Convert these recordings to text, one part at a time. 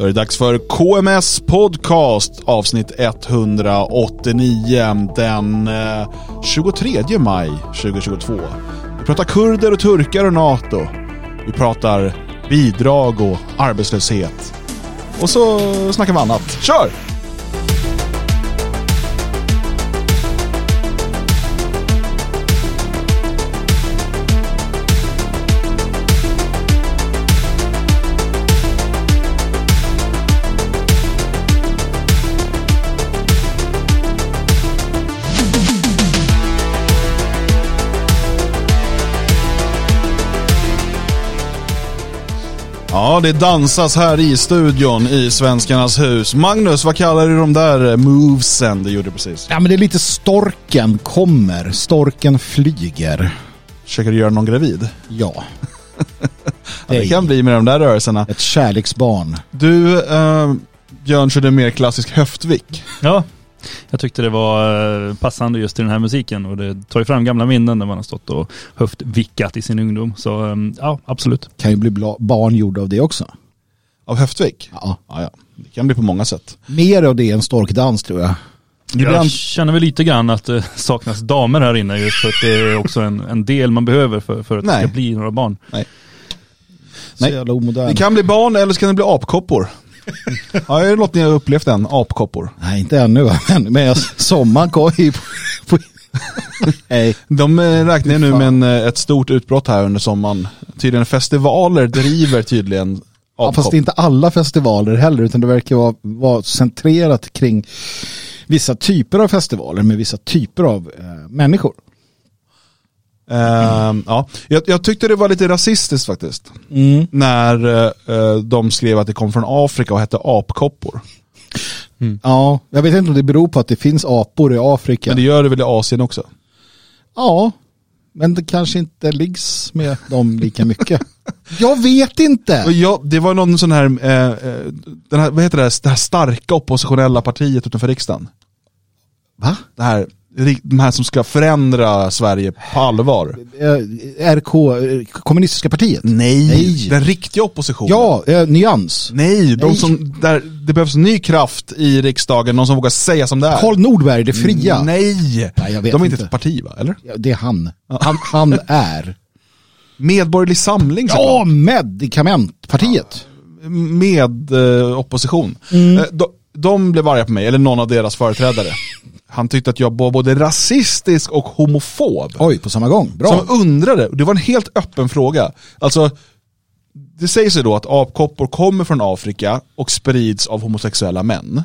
Då är det dags för KMS Podcast avsnitt 189 den eh, 23 maj 2022. Vi pratar kurder och turkar och NATO. Vi pratar bidrag och arbetslöshet. Och så snackar vi annat. Kör! Ja, det dansas här i studion i Svenskarnas hus. Magnus, vad kallar du de där movesen du gjorde precis? Ja, men det är lite storken kommer, storken flyger. Försöker du göra någon gravid? Ja. Ja, det kan bli med de där rörelserna. Ett kärleksbarn. Du, eh, Björn, körde mer klassisk höftvick. Ja, jag tyckte det var eh, passande just i den här musiken och det tar ju fram gamla minnen när man har stått och höftvickat i sin ungdom. Så eh, ja, absolut. Kan ju bli barn gjorda av det också. Av höftvick? Ja. Ja, ja. Det kan bli på många sätt. Mer av det än storkdans tror jag. Ibland- Jag känner väl lite grann att det saknas damer här inne just för att det är också en, en del man behöver för, för att Nej. det ska bli några barn. Så Nej. jävla omodern. Det kan bli barn eller så kan det bli apkoppor. Ja, är det något ni har upplevt än? Apkoppor. Nej, inte ännu men, men jag, sommaren kom ju på... på Nej. De eh, räknar nu med en, eh, ett stort utbrott här under sommaren. Tydligen festivaler driver tydligen Ja, fast det är inte alla festivaler heller utan det verkar vara, vara centrerat kring vissa typer av festivaler med vissa typer av eh, människor. Ehm, ja. jag, jag tyckte det var lite rasistiskt faktiskt. Mm. När eh, de skrev att det kom från Afrika och hette apkoppor. Ja, jag vet inte om det beror på att det finns apor i Afrika. Men det gör det väl i Asien också? Ja, men det kanske inte liggs med dem lika mycket. jag vet inte. ja, det var någon sån här, eh, eh, den här, vad heter det, det här starka oppositionella partiet utanför riksdagen. Va? Det här, de här som ska förändra Sverige på allvar. Eh, RK, eh, kommunistiska partiet? Nej, Nej. den riktiga oppositionen. Ja, eh, nyans. Nej, de Nej. som, där det behövs ny kraft i riksdagen, någon som vågar säga som det är. Karl Nordberg, det fria. Nej, Nej, jag vet de är inte inte. ett parti va, eller? Ja, Det är han. Han, han är. Medborgerlig samling Ja. Medikamentpartiet. Med eh, opposition. Mm. Eh, de, de blev arga på mig, eller någon av deras företrädare. Han tyckte att jag var både rasistisk och homofob. Oj, på samma gång. Bra. Som undrade, och det var en helt öppen fråga. Alltså, det sägs ju då att apkoppor kommer från Afrika och sprids av homosexuella män.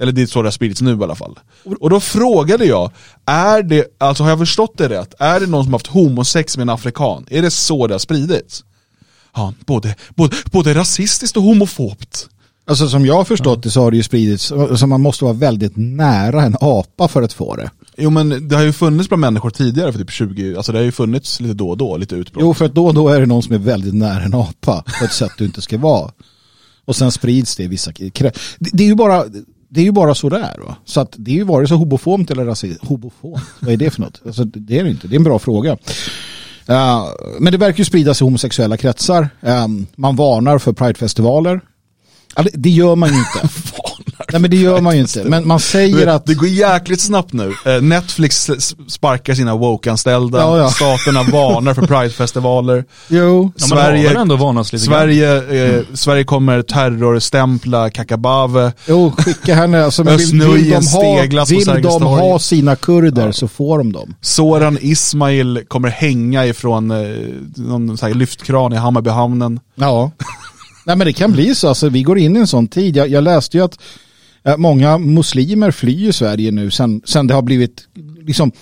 Eller det är så det har spridits nu i alla fall. Och då frågade jag, är det, alltså har jag förstått det rätt? Är det någon som har haft homosex med en afrikan? Är det så det har spridits? Ja, både, både, både rasistiskt och homofobt. Alltså som jag har förstått det så har det ju spridits, så man måste vara väldigt nära en apa för att få det. Jo men det har ju funnits bland människor tidigare för typ 20, alltså det har ju funnits lite då och då, lite utbrott. Jo, för att då och då är det någon som är väldigt nära en apa på ett sätt du inte ska vara. Och sen sprids det i vissa krä- det, det är ju bara det är ju bara så det är. Va? Så att det är ju vare sig hobofomt eller rasistiskt. Hobofomt, vad är det för något? Alltså, det är det inte, det är en bra fråga. Uh, men det verkar ju spridas i homosexuella kretsar. Um, man varnar för pridefestivaler. Ja, det, gör man ju inte. Nej men det gör man ju inte. Men man säger att... Det går jäkligt snabbt nu. Eh, Netflix sparkar sina woke-anställda, Ja, ja. staterna varnar för pridefestivaler. Jo, Ja, Sverige- ändå varnats lite. Sverige, eh, Sverige kommer terrorstämpla Kakabave. Jo, skicka henne. Alltså, men vill, vill de, ha, vill de ha sina kurder så får de dem. Soran Ismail kommer hänga ifrån eh, någon så här lyftkran i Hammarbyhamnen. Ja. Nej men det kan bli så. Alltså, vi går in i en sån tid. Jag, jag läste ju att eh, många muslimer flyr Sverige nu sen, sen det har blivit, liksom,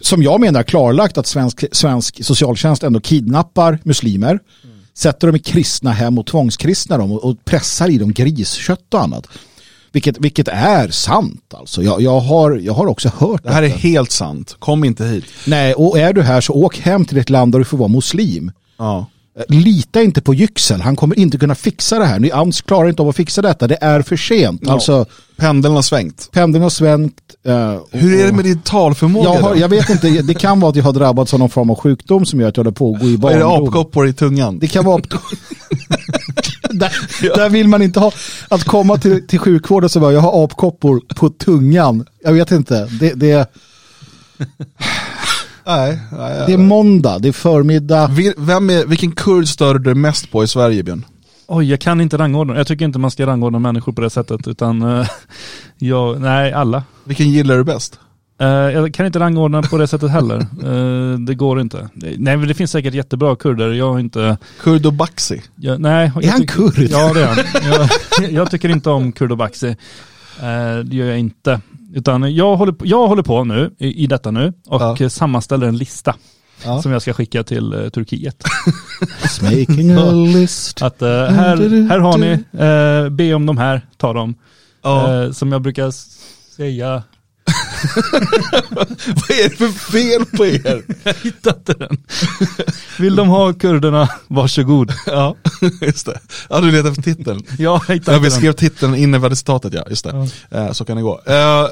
som jag menar, klarlagt att svensk, svensk socialtjänst ändå kidnappar muslimer, sätter dem i kristna hem och tvångskristnar dem och, och pressar i dem griskött och annat. Vilket, vilket är sant alltså. Jag, jag, har, jag har också hört Det här är detta. helt sant, kom inte hit. Nej, och är du här så åk hem till ett land där du får vara muslim. Ja. Lita inte på Yüksel, han kommer inte kunna fixa det här. Ni AMS klarar inte av att fixa detta, det är för sent. Ja. Alltså, Pendeln har svängt. pendeln har svängt. eh, och- Hur är det med din talförmåga jag, har, jag vet inte, det kan vara att jag har drabbats av någon form av sjukdom som gör att jag håller på att gå i Är det barndom. apkoppor i tungan? Det kan vara där, där vill man inte ha, att komma till, till sjukvården så bara, jag har apkoppor på tungan. Jag vet inte, det, det, Nej, nej, det är måndag, det är förmiddag. Vem är, vilken kurd stör du mest på i Sverige Björn? Oj, jag kan inte rangordna. Jag tycker inte man ska rangordna människor på det sättet. Utan, eh, jag, nej, alla. Vilken gillar du bäst? Eh, jag kan inte rangordna på det sättet heller. Eh, det går inte. Nej, men det finns säkert jättebra kurder. Jag har inte... Kurd och Baxi? Jag, nej, jag Är han tycker- kurd? Ja, det är han. Jag, jag tycker inte om kurd och baxi. Det gör jag inte. Utan jag håller, på- jag håller på nu, i, i detta nu, och Ja. eh, sammanställer en lista Ja. som jag ska skicka till eh, Turkiet. Making a list. Att eh, här, här har ni, eh, be om de här, ta dem. Ja. Eh, som jag brukar säga, Vad är det för fel på er? jag hittade den. Vill de ha kurderna, varsågod. ja, just det. Ja, du letar efter titeln. Ja, jag hittade Ja, vi den. skrev titeln inne vi hade citatet, ja. Just det. Eh, så kan det gå. Eh,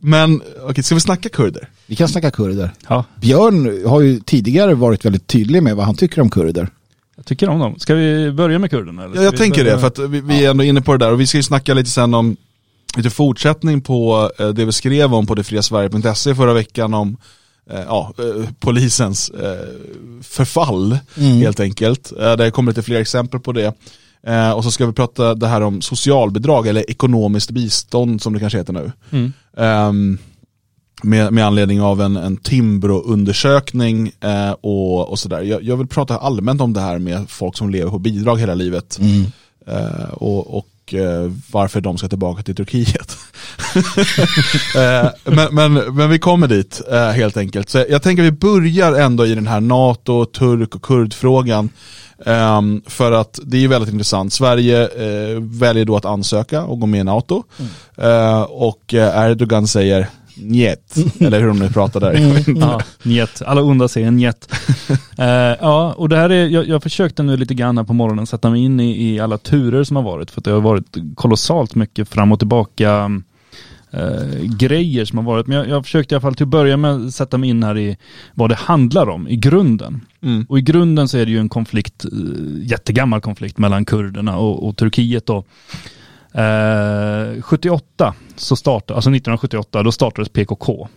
Men, okej, ska vi snacka kurder? Vi kan snacka kurder. Ja, Björn har ju tidigare varit väldigt tydlig med vad han tycker om kurder. jag tycker om dem. Ska vi börja med kurderna? Eller Ja, jag tänker börja- det, för att vi, vi är ändå inne på det där och vi ska ju snacka lite sen om lite fortsättning på eh, det vi skrev om på detfriasverige.se förra veckan om eh, ja, eh, polisens förfall helt enkelt. Det kommer lite fler exempel på det. Och så ska vi prata det här om socialbidrag eller ekonomiskt bistånd som det kanske heter nu. Mm. Ehm, med, med anledning av en, en Timbro-undersökning eh, och, och sådär. Jag, jag vill prata allmänt om det här med folk som lever på bidrag hela livet. Eh, och och eh, varför de ska tillbaka till Turkiet. eh, men, men, men vi kommer dit eh, helt enkelt. Så jag tänker att vi börjar ändå i den här NATO, turk och kurdfrågan. Ehm, för att det är väldigt intressant. Sverige väljer då att ansöka och gå med i NATO. Eh, och Erdogan säger njet, eller hur de nu pratar där. Ja, njet. Alla onda säger njet. Eh, ja, och det här är, jag, jag försökte nu lite grann här på morgonen sätta mig in i, i alla turer som har varit. För att det har varit kolossalt mycket fram och tillbaka eh, grejer som har varit. Men jag, jag försökte i alla fall till att börja med sätta mig in här i vad det handlar om i grunden. Mm. Och i grunden så är det ju en konflikt, eh, jättegammal konflikt mellan kurderna och, och Turkiet då. Eh, 78 så startade, alltså 1978, då startades PKK.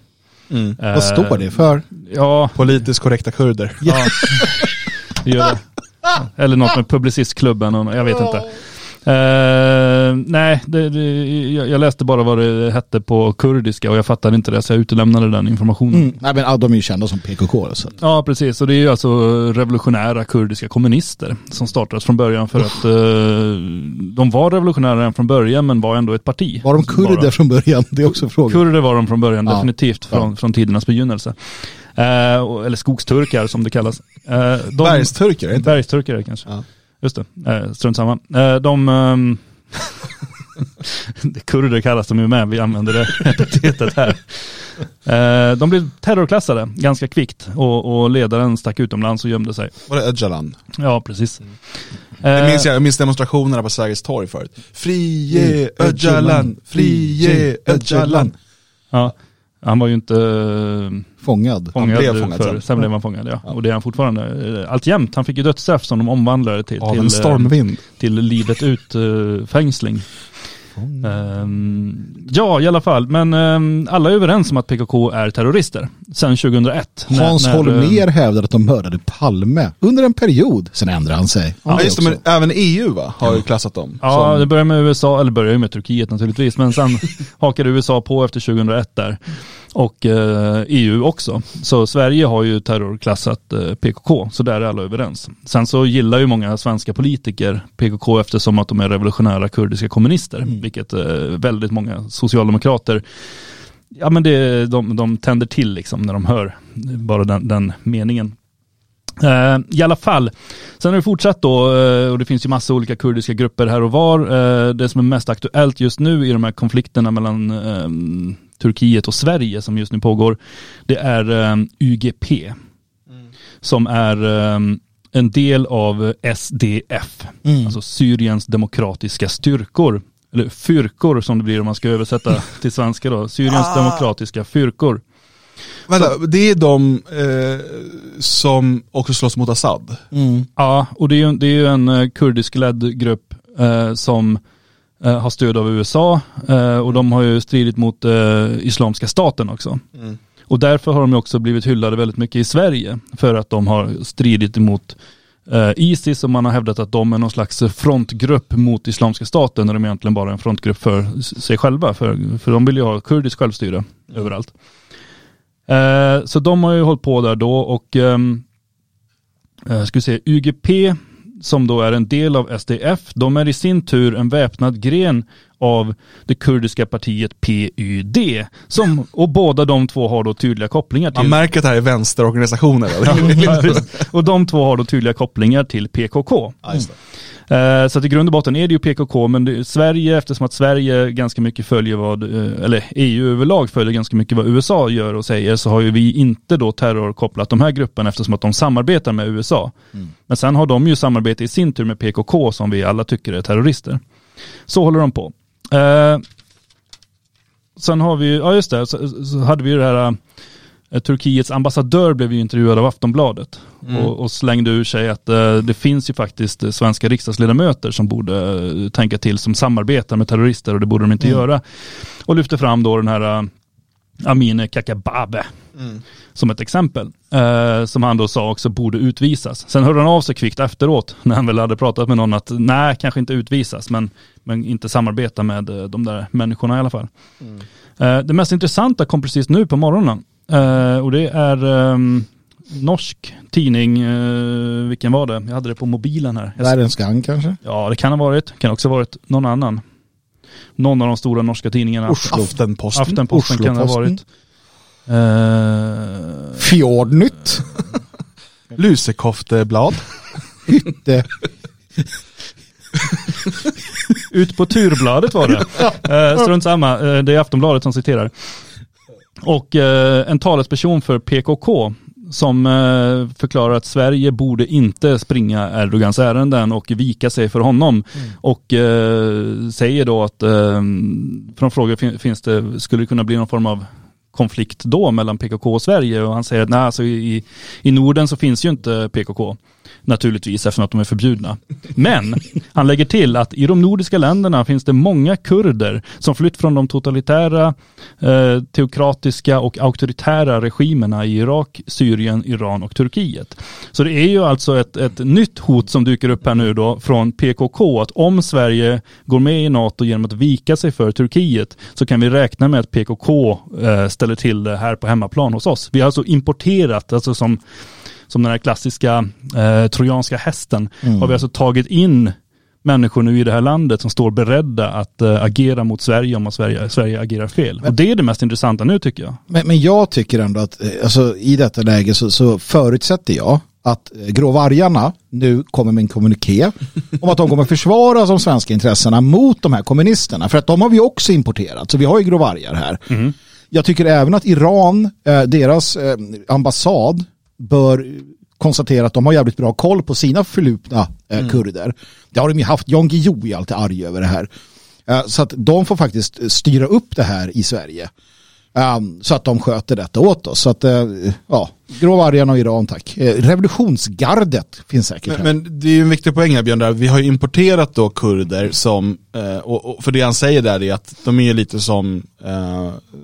Mm. Eh, Vad står det för? Ja, Politiskt korrekta kurder. Ja, det gör det. Eller något med Publicistklubben, och- jag vet inte. Eh, nej, det, det, jag, läste bara vad det hette på kurdiska och jag fattade inte det så jag utelämnade den informationen. Mm. Nej, men, ja, de är ju kända som PKK. Så. Ja, precis. Och det är ju alltså revolutionära kurdiska kommunister som startades från början för att eh, de var revolutionära redan från början men var ändå ett parti. Var de kurder Bara. från början? Det är också frågan. Kurder var de från början, Ja. definitivt från, från tidernas begynnelse. Och- eller skogsturkar som det kallas. Eh, de, Bergsturkar, inte? Bergsturkar kanske. Ja. Just det, eh, strunt samma. Eh, de, ehm, kurder kallas de ju med, vi använder det epitetet här. Eh, de blev terrorklassade ganska kvickt och, och ledaren stack utomlands och gömde sig. Var det Öcalan? Ja, precis. Jag Eh, minns, jag minns demonstrationerna på Sergels torg förut. Frige Mm. Öcalan, frige Öcalan. ja, han var ju inte eh, Fångad. fångad, blev fångad för, sen. sen blev han fångad ja. Och det är han fortfarande. Eh, Alltjämt, han fick ju dödsstraff som de omvandlade till, Av till, en eh, stormvind. till livet ut eh. Ehm, ja, i alla fall. Men ehm, alla är överens om att PKK är terrorister. Sen 2001. när- Hans när, Holmér hävdade att de mördade Palme under en period. Sen ändrade han sig. Ja, det just det, men även EU va, har ju klassat dem. Ja, som- det börjar med USA, eller börjar ju med Turkiet naturligtvis, men sen hakade USA på efter 2001 där. Och eh, EU också. Så Sverige har ju terrorklassat eh, PKK, så där är alla överens. Sen så gillar ju många svenska politiker PKK eftersom att de är revolutionära kurdiska kommunister, vilket eh, väldigt många socialdemokrater Ja men det, de, de tänder till liksom när de hör bara den, den meningen. Eh, I alla fall, sen har det fortsatt då eh, och det finns ju massa olika kurdiska grupper här och var. Eh, Det som är mest aktuellt just nu i de här konflikterna mellan Turkiet och Sverige som just nu pågår, det är eh, UGP. Som är eh, en del av SDF, Mm. alltså Syriens demokratiska styrkor. Eller fyrkor som det blir om man ska översätta till svenska då. Syriens Ah. demokratiska fyrkor. Vänta, det är de eh, som också slåss mot Assad. Mm. Ja, och det är ju, det är en eh, kurdisk-ledd grupp eh, som eh, har stöd av USA eh, och de har ju stridit mot eh, Islamiska staten också. Och därför har de också blivit hyllade väldigt mycket i Sverige för att de har stridit emot eh, Isis och man har hävdat att de är någon slags frontgrupp mot Islamiska staten när de egentligen bara är en frontgrupp för sig själva. För, för de vill ju ha kurdiskt självstyre överallt. Eh, så de har ju hållit på där då och ehm, eh, ska vi se, UGP som då är en del av SDF, de är i sin tur en väpnad gren av det kurdiska partiet PYD. Som, och båda de två har då tydliga kopplingar Man till märker att det här är vänsterorganisationer. Och de två har då tydliga kopplingar till PKK. Eh, Så att i grund och botten är det ju PKK, men det, Sverige, eftersom att Sverige ganska mycket följer vad, eh, eller EU överlag följer ganska mycket vad USA gör och säger, så har ju vi inte då terrorkopplat de här grupperna eftersom att de samarbetar med USA. Men sen har de ju samarbete i sin tur med PKK som vi alla tycker är terrorister. Så håller de på. Eh, sen har vi, ja just det, så, så hade vi ju det här eh, Turkiets ambassadör blev ju intervjuad av Aftonbladet och, och slängde ur sig att eh, det finns ju faktiskt eh, svenska riksdagsledamöter som borde eh, tänka till som samarbetar med terrorister och det borde de inte göra. Och lyfte fram då den här eh, Amineh Kakabaveh som ett exempel. Eh, som han då sa också borde utvisas. Sen hörde han av sig kvickt efteråt när han väl hade pratat med någon att nej, kanske inte utvisas men, men inte samarbeta med eh, de där människorna i alla fall. Eh, det mest intressanta kom precis nu på morgonen eh, och det är ehm, norsk tidning, eh, vilken var det? Jag hade det på mobilen här. Världens gang kanske? Ja, det kan ha varit. Kan också ha varit någon annan. Någon av de stora norska tidningarna. Oslo. Aftenposten. Aftenposten kan det ha varit. Eh, Fjordnytt. Lusekofteblad. Det, ut på turbladet var det. Eh, strunt samma, eh, det är Aftonbladet som citerar. Och eh, en talesperson för PKK som eh, förklarar att Sverige borde inte springa Erdogans ärenden och vika sig för honom. Och eh, säger då att, från frågor fin- finns det, skulle det kunna bli någon form av konflikt då mellan PKK och Sverige? Och han säger att nej, alltså i, i Norden så finns ju inte PKK naturligtvis eftersom att de är förbjudna. Men han lägger till att i de nordiska länderna finns det många kurder som flytt från de totalitära, eh, teokratiska och auktoritära regimerna i Irak, Syrien, Iran och Turkiet. Så det är ju alltså ett, ett nytt hot som dyker upp här nu då från PKK att om Sverige går med i NATO genom att vika sig för Turkiet så kan vi räkna med att PKK eh, ställer till det här på hemmaplan hos oss. Vi har alltså importerat, alltså som som den här klassiska eh, trojanska hästen, har vi alltså tagit in människor nu i det här landet som står beredda att eh, agera mot Sverige om att Sverige, Sverige agerar fel. Och det är det mest intressanta nu tycker jag. men, men jag tycker ändå att eh, alltså, i detta läge så, så förutsätter jag att eh, gråvargarna nu kommer med en kommuniké om att de kommer försvara de svenska intressena mot de här kommunisterna. För att de har vi också importerat, så vi har ju gråvargar här. Jag tycker även att Iran, deras ambassad, bör konstatera att de har jävligt bra koll på sina förlupna eh, kurder. Det har de ju haft. Jan Guillou är alltid arg över det här. Eh, så att de får faktiskt styra upp det här i Sverige. Um, så att de sköter detta åt oss. Så att, eh, ja, gråvargarna och Iran tack. Eh, revolutionsgardet finns säkert. Men, men det är ju en viktig poäng här Björn, där. vi har ju importerat då kurder som, eh, och, och för det han säger där är att de är ju lite som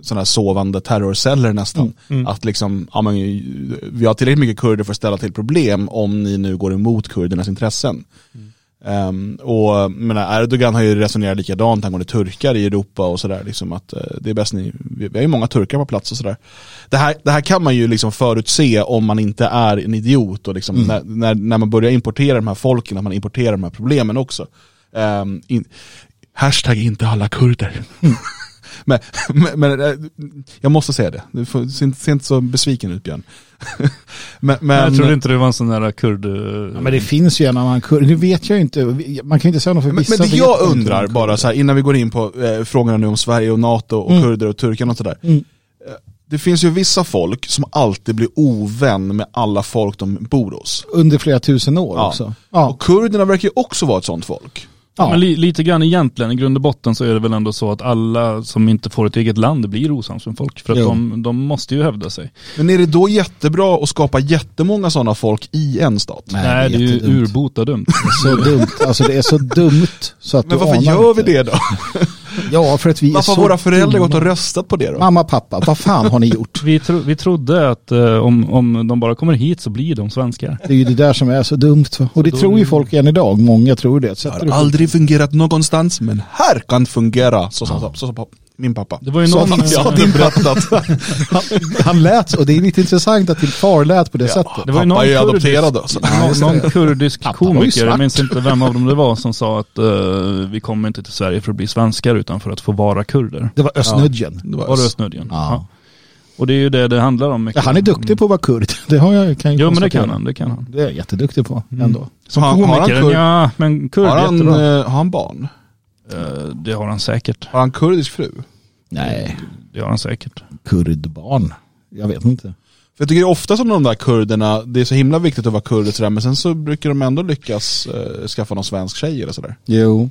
sådana här sovande terrorceller nästan. Att liksom, ja, men, vi har tillräckligt mycket kurder för att ställa till problem om ni nu går emot kurdernas intressen. Ehm, och menar, Erdogan har ju resonerat likadant angående turkar i Europa och sådär. Liksom att, eh, det är bäst ni, vi, vi har ju många turkar på plats och sådär. Det här, det här kan man ju liksom förutse om man inte är en idiot och liksom när, när, när man börjar importera de här folken, att man importerar de här problemen också. Ehm, in, hashtag inte alla kurder. Men men, men eh, jag måste säga det, du får, se, inte- se inte så besviken ut Björn. men, men, jag trodde inte det var en sån där kurd... Ja, men det finns ju en annan kurd. Nu vet jag ju inte. Man kan ju inte säga något för Men, vissa. men det vet jag undrar bara så här, innan vi går in på eh, frågorna nu om Sverige och NATO och Mm. kurder och turkarna och sådär. Mm. Eh, Det finns ju vissa folk som alltid blir ovän med alla folk de bor hos. Under flera tusen år Ja. också. Ja. Och kurderna verkar ju också vara ett sånt folk. Ja. Men li, lite grann egentligen, i grund och botten så är det väl ändå så att alla som inte får ett eget land blir osams med folk. För att de, de måste ju hävda sig. Men är det då jättebra att skapa jättemånga sådana folk i en stat? Nej, det är ju jättedumt. urbota dumt. Så dumt. Alltså det är så dumt. Så att Men du varför gör vi inte. det då? Ja, för att vi Varför är har så våra föräldrar gått och röstat på det då? Mamma, pappa, vad fan har ni gjort? Vi, tro, vi trodde att eh, om, om de bara kommer hit så blir de svenskar. Det är ju det där som är så dumt. va? Och det tror ju folk än idag. Många tror det. Det har aldrig fungerat någonstans, men här kan fungera. Så sa så, så, sa min pappa. Det var ju någon... han- så ja, din berättat. han, han lät. Och det är lite intressant att din far lät på det sättet. Det var ju Pappa någon är ju kurdisk- adopterad alltså. någon, någon kurdisk komiker, jag minns inte vem av dem det var, som sa att eh, vi kommer inte till Sverige för att bli svenskar utan för att få vara kurder. Det var Östnudgen. Det var Var det Östnödjen? Ja. Och det är ju det det handlar om. mycket. Ja, han är duktig på att vara kurd. Det har jag, kan jag Jo men det kan han, det kan han. Det är jag jätteduktig på ändå. Som Har- har han komiker, kurd- ja men kurd Har han, jättebra. eh, har han barn? Eh, det har han säkert. Har han kurdisk fru? Nej, Det har han säkert. kurdbarn. Jag vet inte. För jag tycker det är ofta som de där kurderna, det är så himla viktigt att vara kurd och sådär, men sen så brukar de ändå lyckas eh, skaffa någon svensk tjej eller sådär. Jo.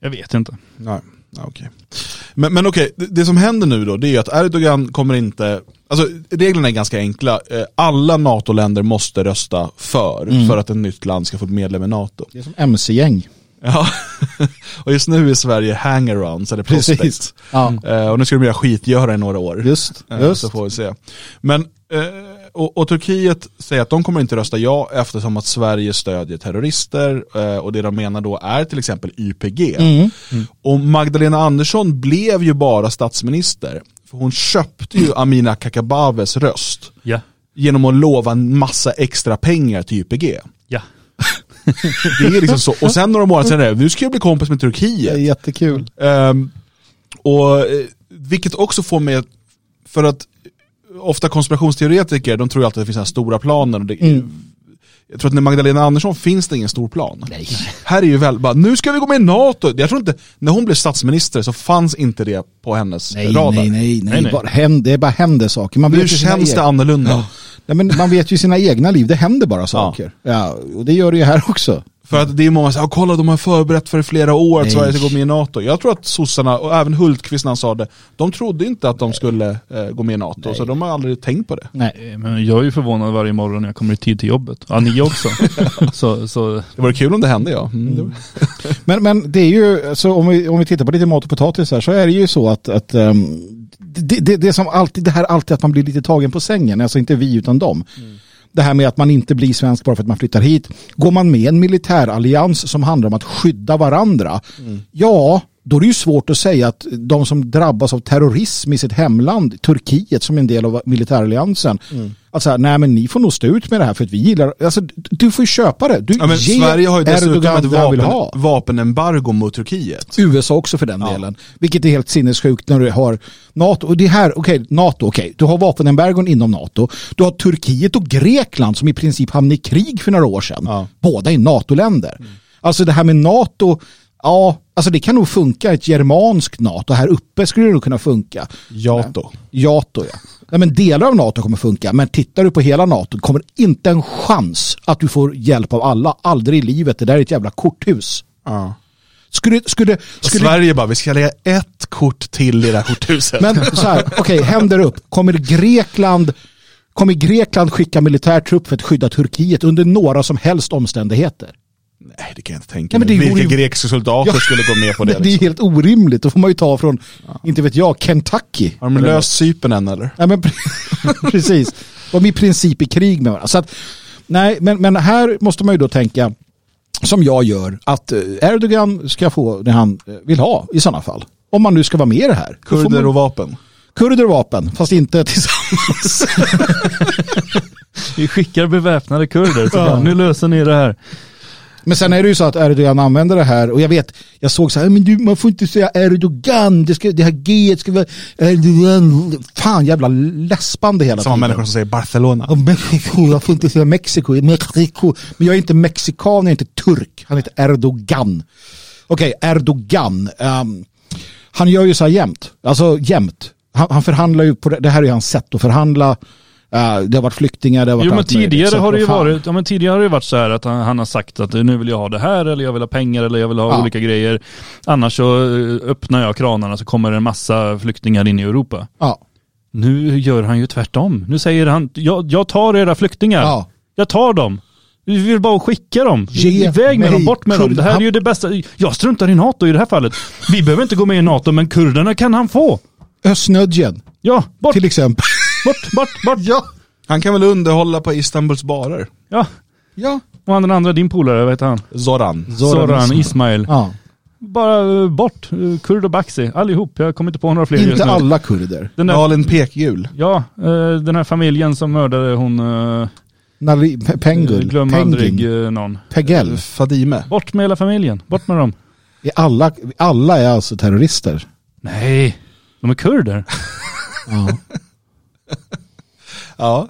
Jag vet inte. Nej, nej okej. Men, men okej, det, det som händer nu då, det är ju att Erdogan kommer inte, alltså reglerna är ganska enkla. Eh, Alla NATO-länder måste rösta för, Mm. för att ett nytt land ska få bli medlem i NATO. Det är som MC-gäng. Ja, och just nu är Sverige hangarounds, eller prospects. Precis. Ja, Eh, och nu ska de göra skitgöra i några år. just. Eh, just. Så får vi se. Men, eh, och, och Turkiet säger att de kommer inte rösta ja eftersom att Sverige stödjer terrorister eh, och det de menar då är till exempel YPG. Mm. Och Magdalena Andersson blev ju bara statsminister. För hon köpte ju Amina Kakabavehs röst Ja. genom att lova en massa extra pengar till YPG. Det är liksom så. Och sen några månader senare, nu ska jag bli kompis med Det är Turkiet. jättekul. Ehm, och, eh, vilket också får mig, att- för att ofta konspirationsteoretiker, de tror ju alltid att det finns här stora planer. Och det, Mm. Jag tror att när Magdalena Andersson finns det ingen stor plan. Nej. Här är ju väl bara, nu ska vi gå med i NATO. Jag tror inte, när hon blev statsminister så fanns inte det på hennes Nej, radar. nej, nej, nej. Nej, nej. Bara händer, det bara händer saker. Man Nu vet ju sina känns det egna- annorlunda. Nej, men man vet ju sina egna liv, det händer bara saker. Ja. och det gör det ju här också. För att det är många som säger, kolla de har förberett för flera år att. Sverige ska gå med i NATO. Jag tror att sossarna, och även Hultqvist när han sa det, de trodde inte att de skulle eh, gå med i NATO. Nej. Så de har aldrig tänkt på det. Nej. Men jag är ju förvånad varje morgon när jag kommer i tid till jobbet. Ja, ni också. så, så Det vore kul om det hände ja. Mm. Mm. Men, men det är ju, så om vi, om vi tittar på lite mat och potatis här så är det ju så att, att ehm, det, det, det som alltid, det här alltid att man blir lite tagen på sängen, alltså inte vi utan dem. Det här med att man inte blir svensk bara för att man flyttar hit. Går man med i en militärallians som handlar om att skydda varandra, ja, då är det ju svårt att säga att de som drabbas av terrorism i sitt hemland, Turkiet som en del av militäralliansen, att säga, nej men ni får nog stå ut med det här för att vi gillar, alltså du- får ju köpa det. Du, Ja, men ge Sverige har ju dessutom Erdogan ett vapen, vapenembargo mot Turkiet. USA också för den Ja. delen. Vilket är helt sinnessjukt när du har NATO. Och det här, okej, NATO, okej. Du har vapenembargon inom NATO. Du har Turkiet och Grekland som i princip hamnade i krig för några år sedan. Ja. Båda är NATO-länder. Mm. Alltså det här med NATO, ja, alltså det kan nog funka ett germanskt NATO. Här uppe skulle det nog kunna funka. Jato. Jato ja. Nej, men delar av NATO kommer funka, men tittar du på hela NATO kommer inte en chans att du får hjälp av alla. Aldrig i livet. Det där är ett jävla korthus. Ja. Skulle, skulle, skulle, Sverige bara, vi ska lägga ett kort till i det här korthuset. Men så här, okej, händer upp. Kommer Grekland, kommer Grekland skicka militärtrupp för att skydda Turkiet under några som helst omständigheter? Nej det kan jag inte tänka Nej, mig. men det vore Vilka ju- grekiska soldater Ja. skulle gå med på det? Det, det är liksom? helt orimligt. Då får man ju ta från, inte vet jag, Kentucky. Har de löst Cypern än eller? Nej, men pre- precis. De är i princip i krig med varandra. Så att, nej, men, men här måste man ju då tänka, som jag gör, att eh, Erdogan ska få det han eh, vill ha i sådana fall. Om man nu ska vara med i det här. Kurder man- och vapen. Kurder och vapen, fast inte tillsammans. vi skickar beväpnade kurder. Så Ja. nu löser ni det här. Men sen är det ju så att Erdogan använder det här och jag vet, jag såg så här, men du, man får inte säga Erdogan, det, ska, det här G ska vara Erdogan. Fan jävla läspande hela Samma tiden. människor som säger Barcelona. Och Mexiko, jag får inte säga Mexiko, Mexiko. Men jag är inte mexikan, jag är inte turk. Han heter Erdogan. Okej, Erdogan. ehm, han gör ju så här jämt. Alltså jämt. Han, han förhandlar ju på det, det här är ju hans sätt att förhandla. Uh, det har varit flyktingar, det har varit Jo men tidigare har det ju varit, ja men tidigare har det varit så här att han, han har sagt att nu vill jag ha det här eller jag vill ha pengar eller jag vill ha Ja. olika grejer. Annars så eh, öppnar jag kranarna så kommer det en massa flyktingar in i Europa. Ja. Nu gör han ju tvärtom. Nu säger han, jag, jag tar era flyktingar. Ja. Jag tar dem. Vi vill bara skicka dem. Ge Iväg med dem, bort med dem. Det här är ju det bästa. Jag struntar i NATO i det här fallet. Vi behöver inte gå med i NATO, men kurderna kan han få. Östnödjen Ja, bort, till exempel. Bort, bort, bort. ja. Han kan väl underhålla på Istanbuls barer? Ja. Ja. Och den andra, din polare, vad heter han? Zoran. Zoran Ismail. ja. Bara eh, bort. Eh, Kurd och Baxi, allihop. Jag kommer inte på några fler just Inte nu. alla kurder. Den där, Malin Pekgul. ja, eh, den här familjen som mördade hon, Pe- Pengul. glöm Pengin. aldrig någon. Pegel. Fadime. Bort med hela familjen, bort med dem. Är alla, alla är alltså terrorister. Nej, de är kurder. Ja. Ja.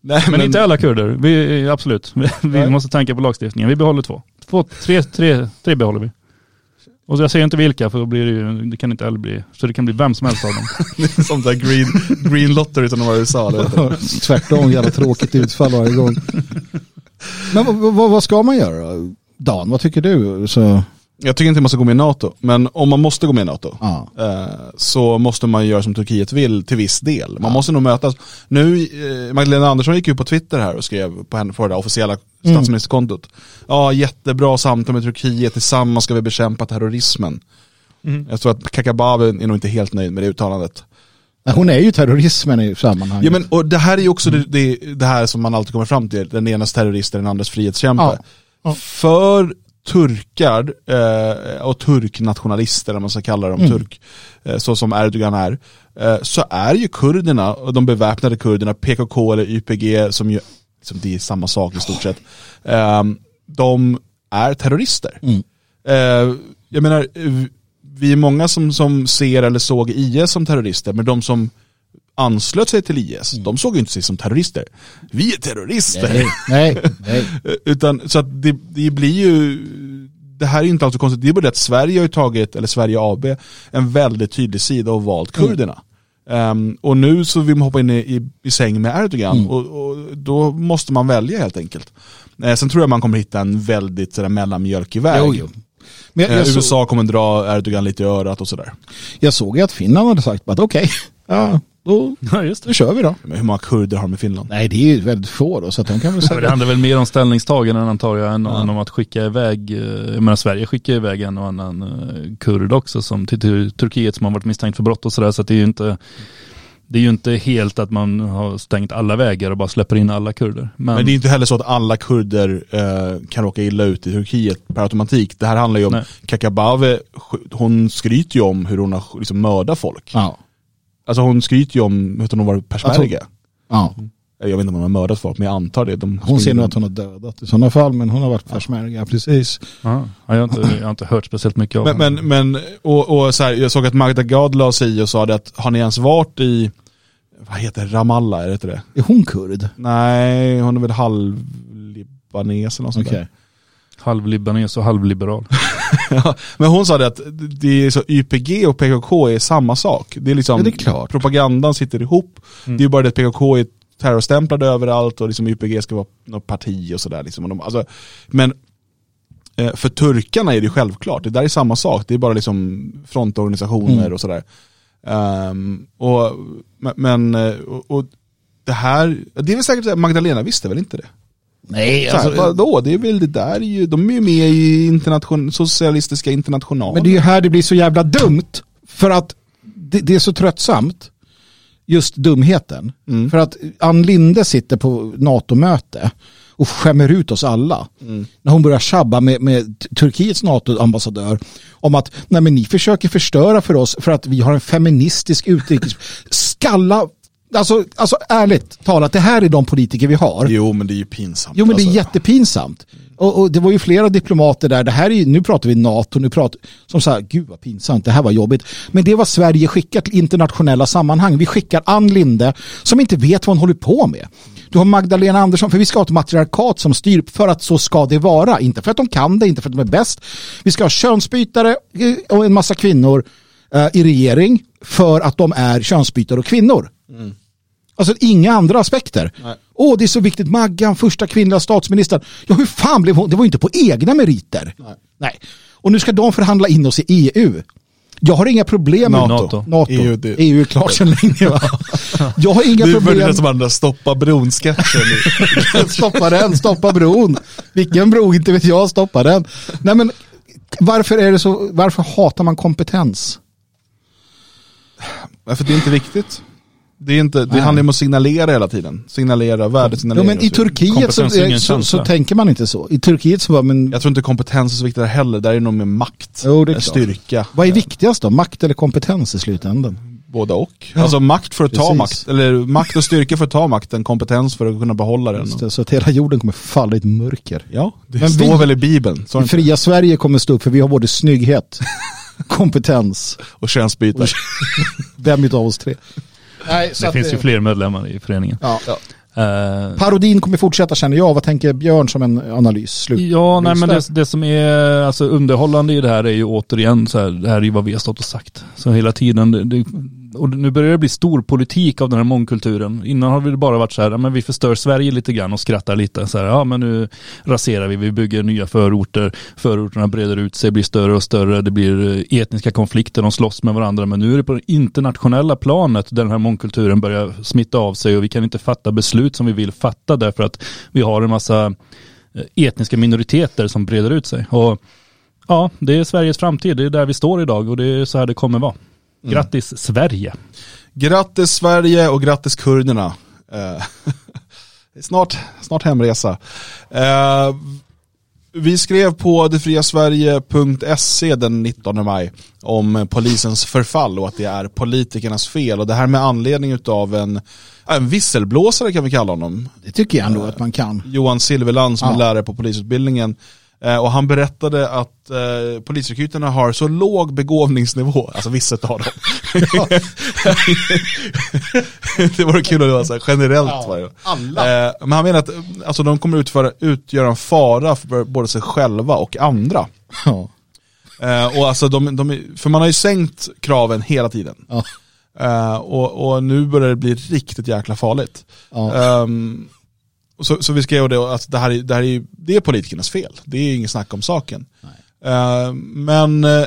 Nej, Men, inte alla kurder. Vi, absolut, vi, vi Nej. måste tänka på lagstiftningen. Vi behåller två. två tre, tre, tre behåller vi. Och jag säger inte vilka för då blir det ju, det kan inte heller bli, så det kan bli vem som helst av dem. Sånt där green, green lotter utan att vara i USA. det. Tvärtom, jävla tråkigt utfall varje gång. Men vad, vad, vad ska man göra? Dan, vad tycker du? Så, Jag tycker inte man ska gå med i NATO, men om man måste gå med i NATO ja. eh, så måste man göra som Turkiet vill till viss del. Man måste nog mötas. Nu, eh, Magdalena Andersson gick ut på Twitter här och skrev på henne för det officiella Mm. statsministerkontot. Ja, jättebra samtal med Turkiet, tillsammans ska vi bekämpa terrorismen. Mm. Jag tror att Kakabaveh är nog inte helt nöjd med det uttalandet. Hon är ju terrorismen i sammanhanget. Ja men och det här är ju också Mm. det, det, det här som man alltid kommer fram till, den enas terrorist är den andras frihetskämpe. Ja. Ja. För turkar eh, och turknationalister, om man ska kalla dem Mm. turk, eh, så som Erdogan är, eh, så är ju kurderna, och de beväpnade kurderna, PKK eller YPG, som ju, som det är samma sak i stort sett, eh, de är terrorister. Mm. Eh, jag menar, v- vi är många som, som ser eller såg IS som terrorister, men de som anslöt sig till IS, de såg ju inte sig som terrorister. Vi är terrorister! Nej, nej, nej. Utan, så att det, det blir ju, det här är inte alls så konstigt, det är bara det att Sverige har ju tagit, eller Sverige AB, en väldigt tydlig sida och valt kurderna. Ehm, och nu så vill man hoppa in i, i, i säng med Erdogan Mm. och, och då måste man välja helt enkelt. Eh, sen tror jag man kommer hitta en väldigt sådär, mellanmjölkig väg. Jo, jo. Men jag, Eh, jag, så, USA kommer dra Erdogan lite i örat och sådär. jag såg ju att Finland hade sagt att okej, ja, då, Ja, just då det. kör vi då. Men hur många kurder har de i Finland? Nej, det är ju väldigt få då, så att de kan väl Men det säga. handlar väl mer om ställningstaganden antar jag än, Ja. än om att skicka iväg, eh, jag menar Sverige skickar iväg en och annan eh, kurd också som till, Turkiet som har varit misstänkt för brott och sådär så att det är ju inte det är ju inte helt att man har stängt alla vägar och bara släpper in alla kurder. Men, Men det är inte heller så att alla kurder eh, kan råka illa ut i Turkiet per automatik. Det här handlar ju om, Nej. Kakabaveh, hon skryter ju om hur hon har liksom mördat folk. Ja, Alltså hon skryter ju om hur hon har varit persmärga. ja. Jag vet inte om hon har mördat folk, men jag antar det. De Hon ser nog att hon har dödat i sådana fall, men hon har varit persmärga, precis. ja, jag, har inte, jag har inte hört speciellt mycket av Men, henne. men, men och, och så här, jag såg att Magda Gad la sig i och sa det att har ni ens varit i, vad heter Ramallah, är det inte det? Är hon kurd? Nej, hon är väl halvlibanes eller något sånt Okej. där. Halvlibanes och halvliberal. Men hon sa det att det är så YPG och PKK är samma sak. Det är liksom, Ja, det är klart. propagandan sitter ihop. Mm. Det är bara det att PKK är terrorstämplade överallt och liksom YPG ska vara något parti och sådär. Liksom. Och de- Alltså, men eh, för turkarna är det självklart, det där är samma sak. Det är bara liksom frontorganisationer Mm. och sådär. Ehm, och, men- eh, och, och det här, det är väl säkert här, Magdalena visste väl inte det? Nej, Så här, alltså, vadå? Det är väl det där, är ju, de är ju med i internation, socialistiska internationalen. men det är ju här det blir så jävla dumt. För att det, det är så tröttsamt, just dumheten. Mm. För att Ann Linde sitter på NATO-möte och skämmer ut oss alla. Mm. När hon börjar tjabba med, med Turkiets NATO-ambassadör om att nej men ni försöker förstöra för oss för att vi har en feministisk utrikes... Skalla! Alltså, alltså ärligt talat, det här är de politiker vi har. Jo men det är ju pinsamt. Jo men det är alltså. jättepinsamt. Och, och det var ju flera diplomater där, det här är, ju- nu pratar vi NATO, nu pratar, som sa, gud vad pinsamt, det här var jobbigt. Men det var Sverige skickar till internationella sammanhang. Vi skickar Ann Linde som inte vet vad hon håller på med. Du har Magdalena Andersson, för vi ska ha ett matriarkat som styr för att så ska det vara. Inte för att de kan det, inte för att de är bäst. Vi ska ha könsbytare eh, och en massa kvinnor eh, i regering för att de är könsbytare och kvinnor. Alltså inga andra aspekter. Nej. Åh, det är så viktigt. Maggan, första kvinnliga statsministern. Ja, hur fan blev hon? Det var ju inte på egna meriter. Nej. Nej. Och nu ska de förhandla in oss i EU. Jag har inga problem med NATO. NATO. EU, EU, det- är klart sedan länge. Va? Jag har inga börjar det problem. kännas som andra stoppa bron-sketchen. stoppa den, stoppa bron. Vilken bro, inte vet jag, stoppa den. Nej men varför är det så, varför hatar man kompetens? Nej, för det är inte viktigt. Det, är inte, det handlar om att signalera hela tiden. Signalera, Ja, värdesignalera. men i Turkiet så, så, så, tänker man inte så. I Turkiet så var men Jag tror inte kompetens är så viktigt där heller, där är det nog med makt, Jo, det är klart. styrka. vad är viktigast då? Makt eller kompetens i slutändan? Båda och. Alltså makt för att ta Precis. makt, eller makt och styrka för att ta makten, kompetens för att kunna behålla den. Det, Så att hela jorden kommer falla i ett mörker. Ja, det Men står vi- väl i Bibeln. Så I fria Sverige kommer stå upp för vi har både snygghet, kompetens. och könsbyte. Vem utav oss tre? Nej, så Det att, finns ju eh, fler medlemmar i föreningen. Ja. Eh, Parodin kommer fortsätta känner jag. Vad tänker Björn som en analys? Slut. Ja, nej, men det, det som är alltså, underhållande i det här är ju återigen så här, det här är ju vad vi har stått och sagt. Så hela tiden, det, det, och nu börjar det bli stor politik av den här mångkulturen. Innan har det bara varit så här, ja, men vi förstör Sverige lite grann och skrattar lite. Så här, ja men nu raserar vi, vi bygger nya förorter, förorterna breder ut sig, blir större och större, det blir eh, etniska konflikter, de slåss med varandra. Men nu är det på det internationella planet där den här mångkulturen börjar smitta av sig och vi kan inte fatta beslut som vi vill fatta därför att vi har en massa eh, etniska minoriteter som breder ut sig. Och ja, det är Sveriges framtid, det är där vi står idag och det är så här det kommer vara. Grattis Sverige! Grattis Sverige och grattis kurderna. Eh, är snart, snart hemresa. Eh, vi skrev på detfriasverige.se den 19 maj om polisens förfall och att det är politikernas fel. Och det här med anledning av en, en visselblåsare kan vi kalla honom. Det tycker jag ändå att man kan. Johan Silverland som är Ja. lärare på polisutbildningen. Eh, Och han berättade att eh, polisrekryterna har så låg begåvningsnivå, alltså vissa av dem. det vore kul att det var så här, generellt. var det. alla. Eh, men han menar att alltså, de kommer utföra, utgöra en fara för både sig själva och andra. Ja. Eh, och alltså de, de, för man har ju sänkt kraven hela tiden. Ja. Eh, och, och nu börjar det bli riktigt jäkla farligt. Ja. Så, så vi skrev det att det här, är, det här är, det är politikernas fel. Det är inget snack om saken. Ehm, men eh,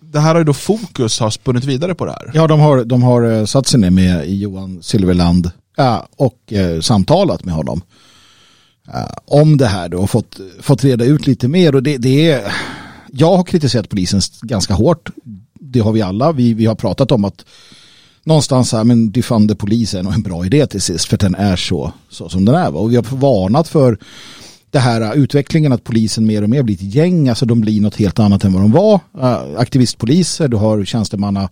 det här har ju då fokus har spunnit vidare på det här. Ja, de har, de har satt sig ner med Johan Silverland ja, och samtalat med honom om det här då och fått, fått reda ut lite mer. Och det, det är, jag har kritiserat polisen ganska hårt. Det har vi alla. Vi, vi har pratat om att någonstans här, men defund Police är nog en bra idé till sist för den är så, så som den är. Va? Och vi har varnat för det här äh, utvecklingen att polisen mer och mer blir ett gäng, alltså de blir något helt annat än vad de var. Äh, aktivistpoliser, du har tjänstemanna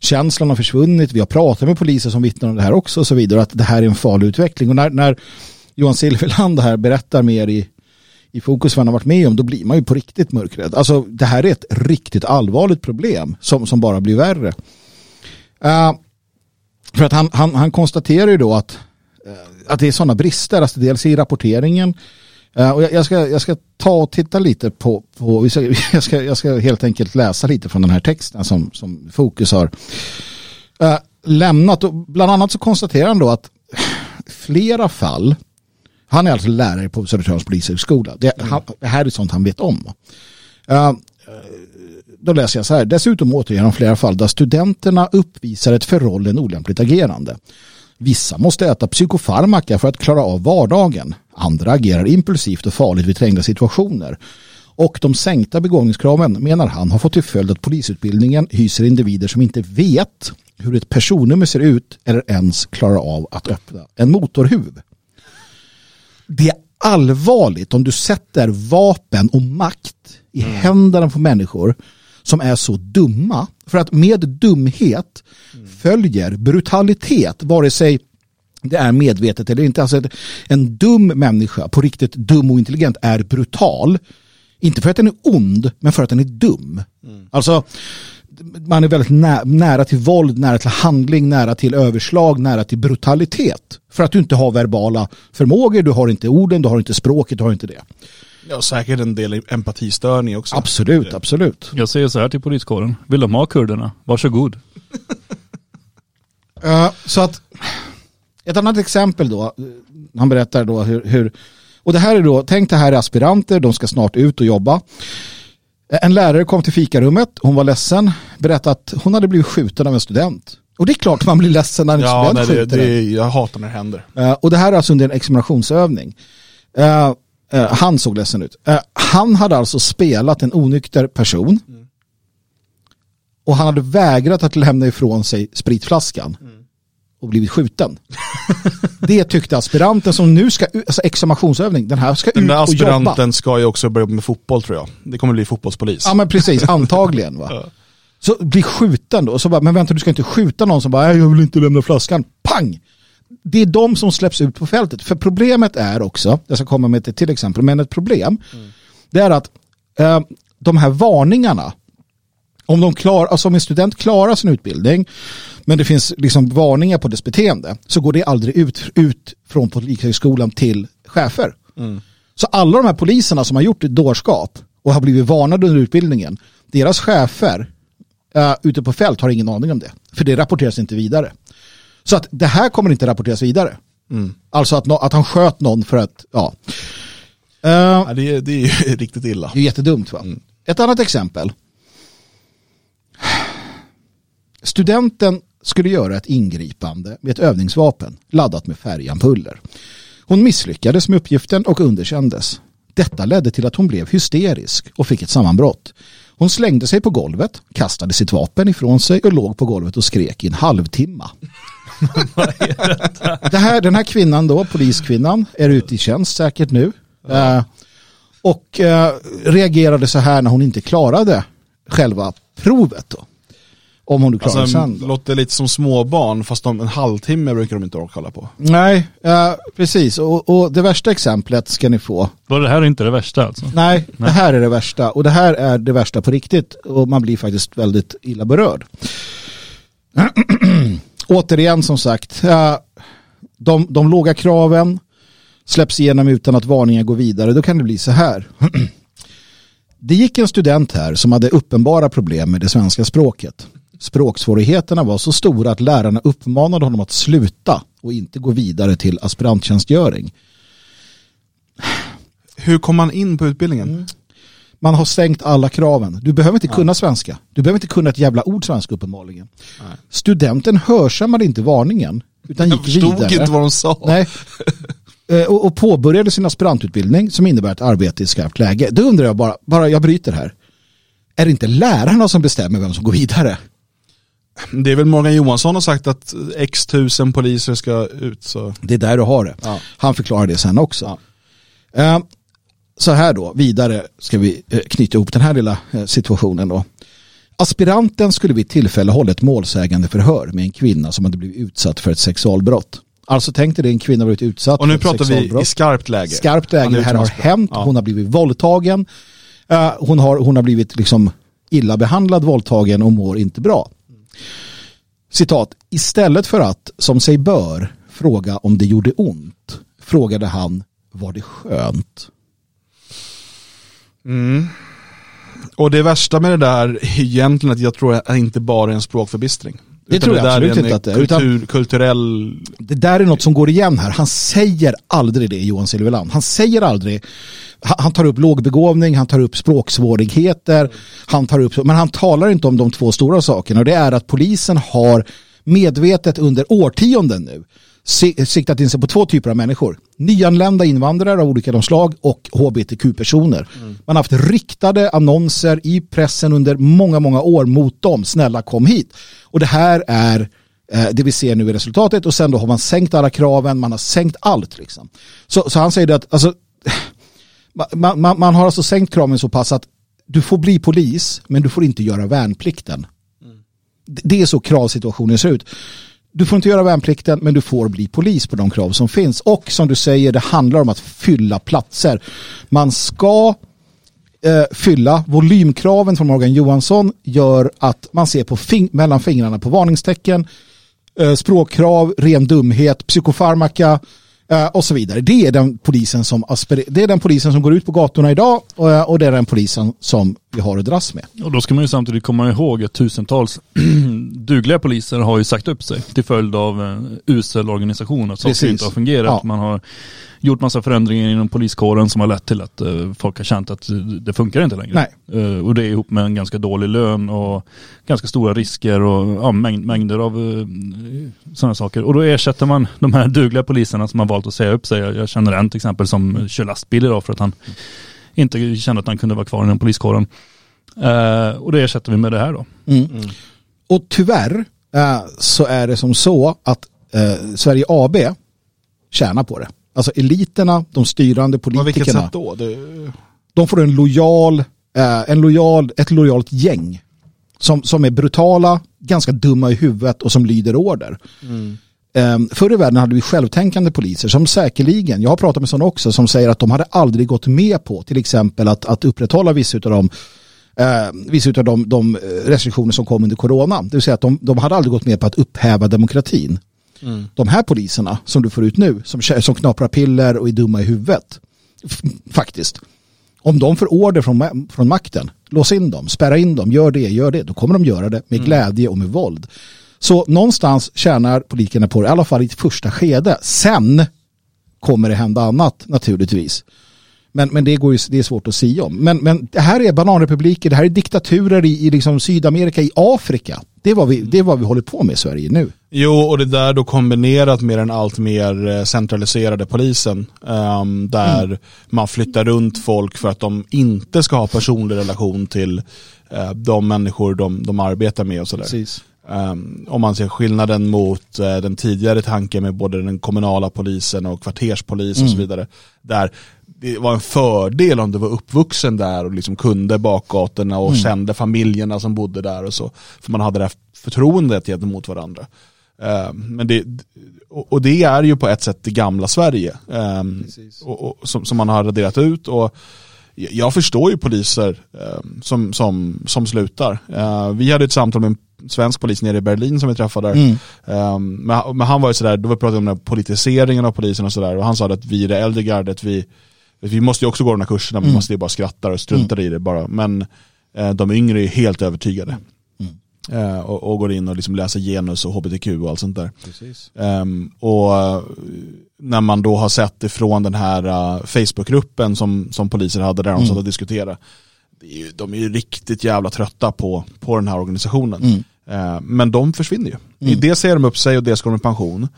känslan har försvunnit, vi har pratat med poliser som vittnar om det här också och så vidare, att det här är en farlig utveckling. Och när, när Johan Silverland här berättar mer i, i fokus vad han har varit med om, då blir man ju på riktigt mörkrädd. Alltså det här är ett riktigt allvarligt problem som, som bara blir värre. Uh, för att han, han, han konstaterar ju då att, eh, att det är sådana brister, alltså dels i rapporteringen. Eh, och jag, ska, jag ska ta och titta lite på, på jag, ska, jag ska helt enkelt läsa lite från den här texten som, som Fokus har eh, lämnat. Och bland annat så konstaterar han då att flera fall, han är alltså lärare på Södertörns polishögskola, det, han, det här är sånt han vet om då läser jag så här. Dessutom återger han flera fall där studenterna uppvisar ett för rollen olämpligt agerande. Vissa måste äta psykofarmaka för att klara av vardagen. Andra agerar impulsivt och farligt vid trängda situationer. Och de sänkta begåvningskraven menar han har fått till följd att polisutbildningen hyser individer som inte vet hur ett personnummer ser ut eller ens klarar av att öppna en motorhuv. Det är allvarligt om du sätter vapen och makt i händerna på människor som är så dumma. För att med dumhet följer brutalitet, vare sig det är medvetet eller inte. Alltså en dum människa, på riktigt dum och intelligent, är brutal. Inte för att den är ond, men för att den är dum. Alltså, man är väldigt nä nära till våld, nära till handling, nära till överslag, nära till brutalitet. För att du inte har verbala förmågor, du har inte orden, du har inte språket, du har inte det. Ja, säkert en del empatistörning också. Absolut, absolut. Jag säger så här till poliskåren, vill de ha kurderna? Varsågod. Eh, så att ett annat exempel då, eh, han berättar då hur, hur och det här är då, tänk det här är aspiranter, de ska snart ut och jobba. Eh, En lärare kom till fikarummet, hon var ledsen, berättade att hon hade blivit skjuten av en student. Och det är klart man blir ledsen när en Ja, student nej, det, skjuter det, en. jag hatar när det händer. Eh, och det här är alltså under en examinationsövning. Eh, eh, han såg ledsen ut. Eh, han hade alltså spelat en onykter person. Och han hade vägrat att lämna ifrån sig spritflaskan. Och blivit skjuten. det tyckte aspiranten som nu ska, alltså examinationsövning, den här ska Den ut och jobba. aspiranten ska ju också börja med fotboll tror jag. Det kommer bli fotbollspolis. Ja men precis, antagligen va. Så blir skjuten då, så bara, men vänta du ska inte skjuta någon som bara, "Nej, jag vill inte lämna flaskan, pang! Det är de som släpps ut på fältet. För problemet är också, jag ska komma med ett till exempel, men ett problem, det är att eh, de här varningarna, om, de klar, alltså om en student klarar sin utbildning, men det finns liksom varningar på dess beteende, så går det aldrig ut, ut från Polishögskolan till chefer. Så alla de här poliserna som har gjort ett dårskap och har blivit varnade under utbildningen, deras chefer uh, ute på fält har ingen aning om det. För det rapporteras inte vidare. Så att det här kommer inte rapporteras vidare. Alltså att, nå- att han sköt någon för att, ja. Eh, Ja, det, är- det är ju riktigt illa. det är jättedumt va? Ett annat exempel. Studenten skulle göra ett ingripande med ett övningsvapen laddat med färgampuller. Hon misslyckades med uppgiften och underkändes. Detta ledde till att hon blev hysterisk och fick ett sammanbrott. Hon slängde sig på golvet, kastade sitt vapen ifrån sig och låg på golvet och skrek i en halvtimme. Det här, den här kvinnan då, poliskvinnan, är ute i tjänst säkert nu. Eh, och eh, reagerade så här när hon inte klarade själva provet då. Om hon nu klarar Alltså, sen då. låter lite som småbarn, fast de, en halvtimme brukar de inte orka hålla på. Nej, eh, precis. Och, och det värsta exemplet ska ni få. Var det här inte det värsta alltså? Nej, det här är det värsta. Och det här är det värsta på riktigt. Och man blir faktiskt väldigt illa berörd. Återigen som sagt, eh, de, de låga kraven släpps igenom utan att varningar går vidare. Då kan det bli så här. Det gick en student här som hade uppenbara problem med det svenska språket. Språksvårigheterna var så stora att lärarna uppmanade honom att sluta och inte gå vidare till aspiranttjänstgöring. Hur kom man in på utbildningen? Mm. Man har sänkt alla kraven. Du behöver inte kunna svenska. Du behöver inte kunna ett jävla ord svenska uppenbarligen. Studenten hörsammade inte varningen utan Jag gick förstod vidare. inte vad de sa. Nej. Eh, Och, och påbörjade sin aspirantutbildning som innebär ett arbete i skarpt läge. Då undrar jag bara, bara jag bryter här. Är det inte lärarna som bestämmer vem som går vidare? Det är väl Morgan Johansson har sagt att x tusen poliser ska ut. Så. Det är där du har det. Ja. Han förklarar det sen också. Eh, Så här då, vidare ska vi eh, knyta ihop den här lilla eh, situationen då. Aspiranten skulle vid tillfälle hålla ett målsägande förhör med en kvinna som hade blivit utsatt för ett sexualbrott. Alltså tänk dig det, en kvinna blivit utsatt Och nu för ett pratar vi sexualbrott. i skarpt läge. Skarpt läge, det här har hänt, Ja. hon har blivit våldtagen, Eh, hon, har, hon har blivit liksom illa behandlad, våldtagen och mår inte bra. Citat, istället för att, som sig bör, fråga om det gjorde ont, frågade han, var det skönt? Mm. Och det värsta med det där är egentligen att jag tror att det inte bara är en språkförbistring. Det Utan tror jag där absolut inte att det är, utan- Kultur, kulturell... Det där är något som går igen här. Han säger aldrig det, Johan Silverland. Han säger aldrig, han tar upp lågbegåvning, han tar upp språksvårigheter, han tar upp, men han talar inte om de två stora sakerna och det är att polisen har medvetet under årtionden nu siktat in sig på två typer av människor. Nyanlända invandrare av olika slag och hbtq-personer. Man har haft riktade annonser i pressen under många, många år mot dem. Snälla kom hit. Och det här är eh, det vi ser nu i resultatet och sen då har man sänkt alla kraven, man har sänkt allt. Liksom. Så, så han säger det att alltså, man, man, man har alltså sänkt kraven så pass att du får bli polis men du får inte göra värnplikten. Det- Det är så kravsituationen ser ut. Du får inte göra värnplikten men du får bli polis på de krav som finns. Och som du säger, det handlar om att fylla platser. Man ska eh, fylla. Volymkraven från Morgan Johansson gör att man ser på fing- mellan fingrarna på varningstecken, eh, språkkrav, ren dumhet, psykofarmaka eh, och så vidare. Det är den polisen som det är den polisen som går ut på gatorna idag och, eh, och det är den polisen som vi har att dras med. Och då ska man ju samtidigt komma ihåg att tusentals dugliga poliser har ju sagt upp sig till följd av eh, usel organisation, att saker inte har fungerat. Ja. Man har gjort massa förändringar inom poliskåren som har lett till att eh, folk har känt att eh, det funkar inte längre. Nej. Eh, och det är ihop med en ganska dålig lön och ganska stora risker och ja, mängd, mängder av uh, sådana saker. Och då ersätter man de här dugliga poliserna som har valt att säga upp sig. Jag, jag känner en till exempel som kör lastbil idag för att han inte kände att han kunde vara kvar inom poliskåren. Eh, och det ersätter vi med det här då. Mm. Och tyvärr eh, så är det som så att eh, Sverige AB tjänar på det. Alltså eliterna, de styrande På vilket politikerna, sätt då? Det, de får en lojal, eh, en lojal, ett lojalt gäng som, som är brutala, ganska dumma i huvudet och som lyder order. Eh, förr i världen hade vi självtänkande poliser som säkerligen, jag har pratat med sådana också, som säger att de hade aldrig gått med på till exempel att, att upprätthålla vissa av de eh, vissa av de, de restriktioner som kom under corona. Det vill säga att de, de hade aldrig gått med på att upphäva demokratin. De här poliserna som du får ut nu, som, som knaprar piller och är dumma i huvudet, faktiskt, om de får order från, från makten, lås in dem, spärra in dem, gör det, gör det, då kommer de göra det med glädje och med våld. Så någonstans tjänar politikerna på det, i alla fall i ett första skede. Sen kommer det hända annat naturligtvis. Men, men det, går ju, det är svårt att säga om. Men, men det här är bananrepubliker, det här är diktaturer i, i liksom Sydamerika, i Afrika. Det är, vad vi, det är vad vi håller på med i Sverige nu. Jo, och det där då kombinerat med den allt mer eh, centraliserade polisen. ehm, där man flyttar runt folk för att de inte ska ha personlig relation till eh, de människor de, de arbetar med och sådär. Precis. Ehm, om man ser skillnaden mot eh, den tidigare tanken med både den kommunala polisen och kvarterspolis och så vidare. Där det var en fördel om du var uppvuxen där och liksom kunde bakgatorna och kände familjerna som bodde där och så. För man hade det här förtroendet gentemot varandra. Ehm, men det, och det är ju på ett sätt det gamla Sverige. ehm, och, och, som, som man har raderat ut. Och jag förstår ju poliser som, som, som slutar. Eh, vi hade ett samtal med en svensk polis nere i Berlin som vi träffade där. Mm. Ehm, men, men han var ju sådär, då vi pratade om den politiseringen av polisen och sådär. Och han sa att vi i det äldre gardet, vi, vi måste ju också gå de här kurserna, men Mm. man måste ju bara skratta och struntar i det bara. Men eh, de yngre är ju helt övertygade. Mm. Eh, och, och går in och liksom läser genus och hbtq och allt sånt där. Ehm, och eh, när man då har sett ifrån den här uh, Facebookgruppen som, som poliser hade där de Mm. satt och diskuterade. De är ju riktigt jävla trötta på, på den här organisationen. Mm. Eh, men de försvinner ju. I det säger de upp sig och det ska de i pension.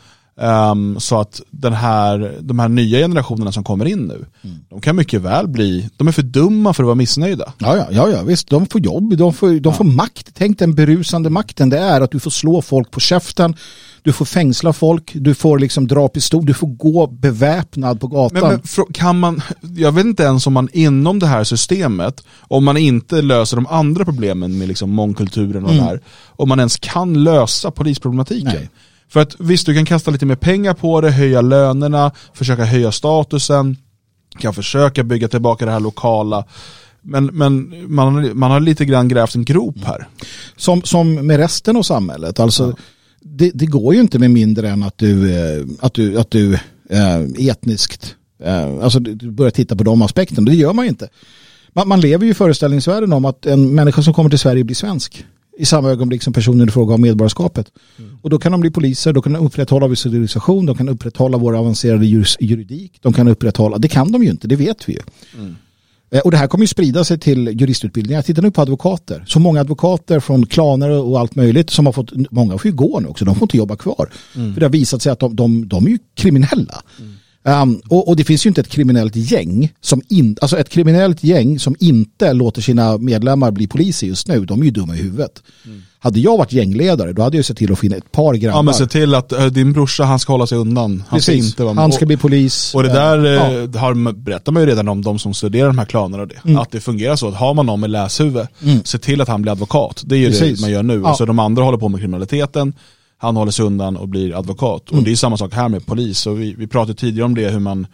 Ehm, så att den här, de här nya generationerna som kommer in nu, Mm. de kan mycket väl bli, de är för dumma för att vara missnöjda. Ja, ja, ja, ja, visst. De får jobb, de får, de får makt. Tänk den berusande makten det är att du får slå folk på käften, du får fängsla folk, du får liksom dra pistol, du får gå beväpnad på gatan. Men, men kan man, jag vet inte ens om man inom det här systemet, om man inte löser de andra problemen med liksom mångkulturen och det här, om man ens kan lösa polisproblematiken. Nej. För att visst, du kan kasta lite mer pengar på det, höja lönerna, försöka höja statusen, kan försöka bygga tillbaka det här lokala, men, men man, man har lite grann grävt en grop här. som, som med resten av samhället. Alltså, det, det går ju inte med mindre än att du, eh, att du, att du eh, etniskt, eh, alltså du du börjar titta på de aspekterna. Det gör man ju inte. Man, man lever ju i föreställningsvärlden om att en människa som kommer till Sverige blir svensk i samma ögonblick som personen i fråga om medborgarskapet. Och då kan de bli poliser, då kan de upprätthålla vår civilisation, de kan upprätthålla vår avancerade juridik, de kan upprätthålla, det kan de ju inte, det vet vi ju. Eh, Och det här kommer ju sprida sig till juristutbildningar. Titta nu på advokater. Så många advokater från klaner och allt möjligt som har fått, många får ju gå nu också, de får inte jobba kvar. För det har visat sig att de, de, de är ju kriminella. Um, och, och det finns ju inte ett kriminellt gäng som in, alltså ett kriminellt gäng som inte låter sina medlemmar bli poliser just nu, de är ju dumma i huvudet. Hade jag varit gängledare då hade jag sett till att finna ett par grabbar. Ja men se till att eh, din brorsa han ska hålla sig undan. Han ska Precis. inte vara med. Han ska bli polis. Och det där ja. eh, har, berättar man ju redan om de som studerar de här klanerna och det. Att det fungerar så att har man någon med läshuvud, se till att han blir advokat. Det är ju Precis. det man gör nu. Ja. Så de andra håller på med kriminaliteten, han håller sig undan och blir advokat. Och det är samma sak här med polis. Och vi, vi pratade tidigare om det, hur man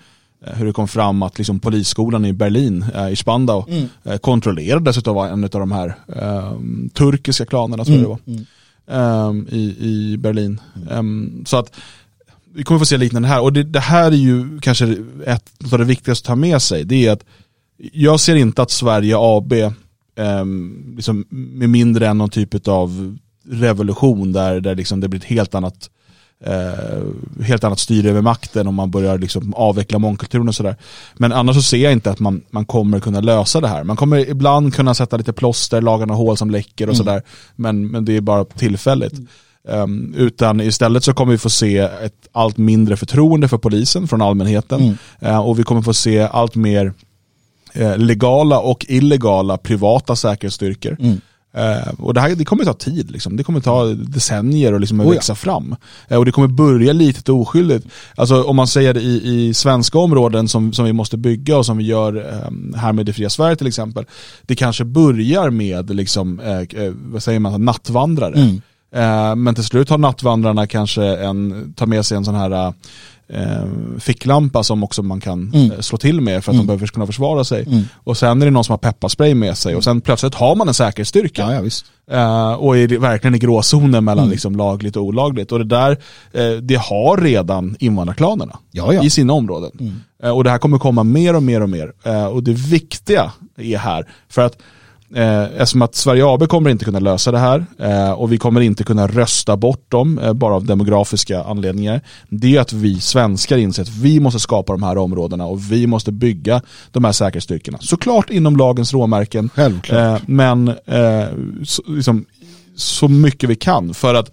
eh, hur det kom fram att liksom polisskolan i Berlin, eh, i Spandau, eh, kontrollerades av en av de här eh, turkiska klanerna tror jag det var. eh, i, i Berlin. Em, så att vi kommer få se liknande här. Och det, det här är ju kanske ett av det viktigaste att ta med sig. Det är att jag ser inte att Sverige AB ehm, liksom, med mindre än någon typ av revolution där, där liksom det blir ett helt annat eh, helt annat styre över makten om man börjar liksom avveckla mångkulturen och sådär. Men annars så ser jag inte att man, man kommer kunna lösa det här. Man kommer ibland kunna sätta lite plåster, laga några hål som läcker och Mm. sådär. Men, men det är bara tillfälligt. Um, utan istället så kommer vi få se ett allt mindre förtroende för polisen från allmänheten. Mm. Eh, och vi kommer få se allt mer eh, legala och illegala privata säkerhetsstyrkor. Mm. Eh, och det här det kommer ta tid, liksom. det kommer ta decennier att liksom Oh ja. växa fram. Eh, och det kommer börja litet och oskyldigt. Alltså om man säger det i, i svenska områden som, som vi måste bygga och som vi gör eh, här med Det fria Sverige till exempel. Det kanske börjar med liksom, eh, vad säger man, nattvandrare. Mm. Men till slut har nattvandrarna kanske en, tar med sig en sån här ficklampa som också man kan Mm. eh, slå till med för att de behöver kunna försvara sig. Mm. Och sen är det någon som har pepparspray med sig och sen plötsligt har man en säkerhetsstyrka. Ja, ja, visst. Eh, och är verkligen i gråzonen mellan Mm. liksom lagligt och olagligt. Och det där, eh, det har redan invandrarklanerna Ja, ja. i sina områden. Mm. Eh, och det här kommer komma mer och mer och mer. Eh, och det viktiga är här, för att eh, eftersom att Sverige AB kommer inte kunna lösa det här eh, och vi kommer inte kunna rösta bort dem eh, bara av demografiska anledningar. Det är att vi svenskar inser att vi måste skapa de här områdena och vi måste bygga de här säkerhetsstyrkorna. Såklart inom lagens råmärken. Självklart. Eh, men eh, så, liksom, så mycket vi kan för att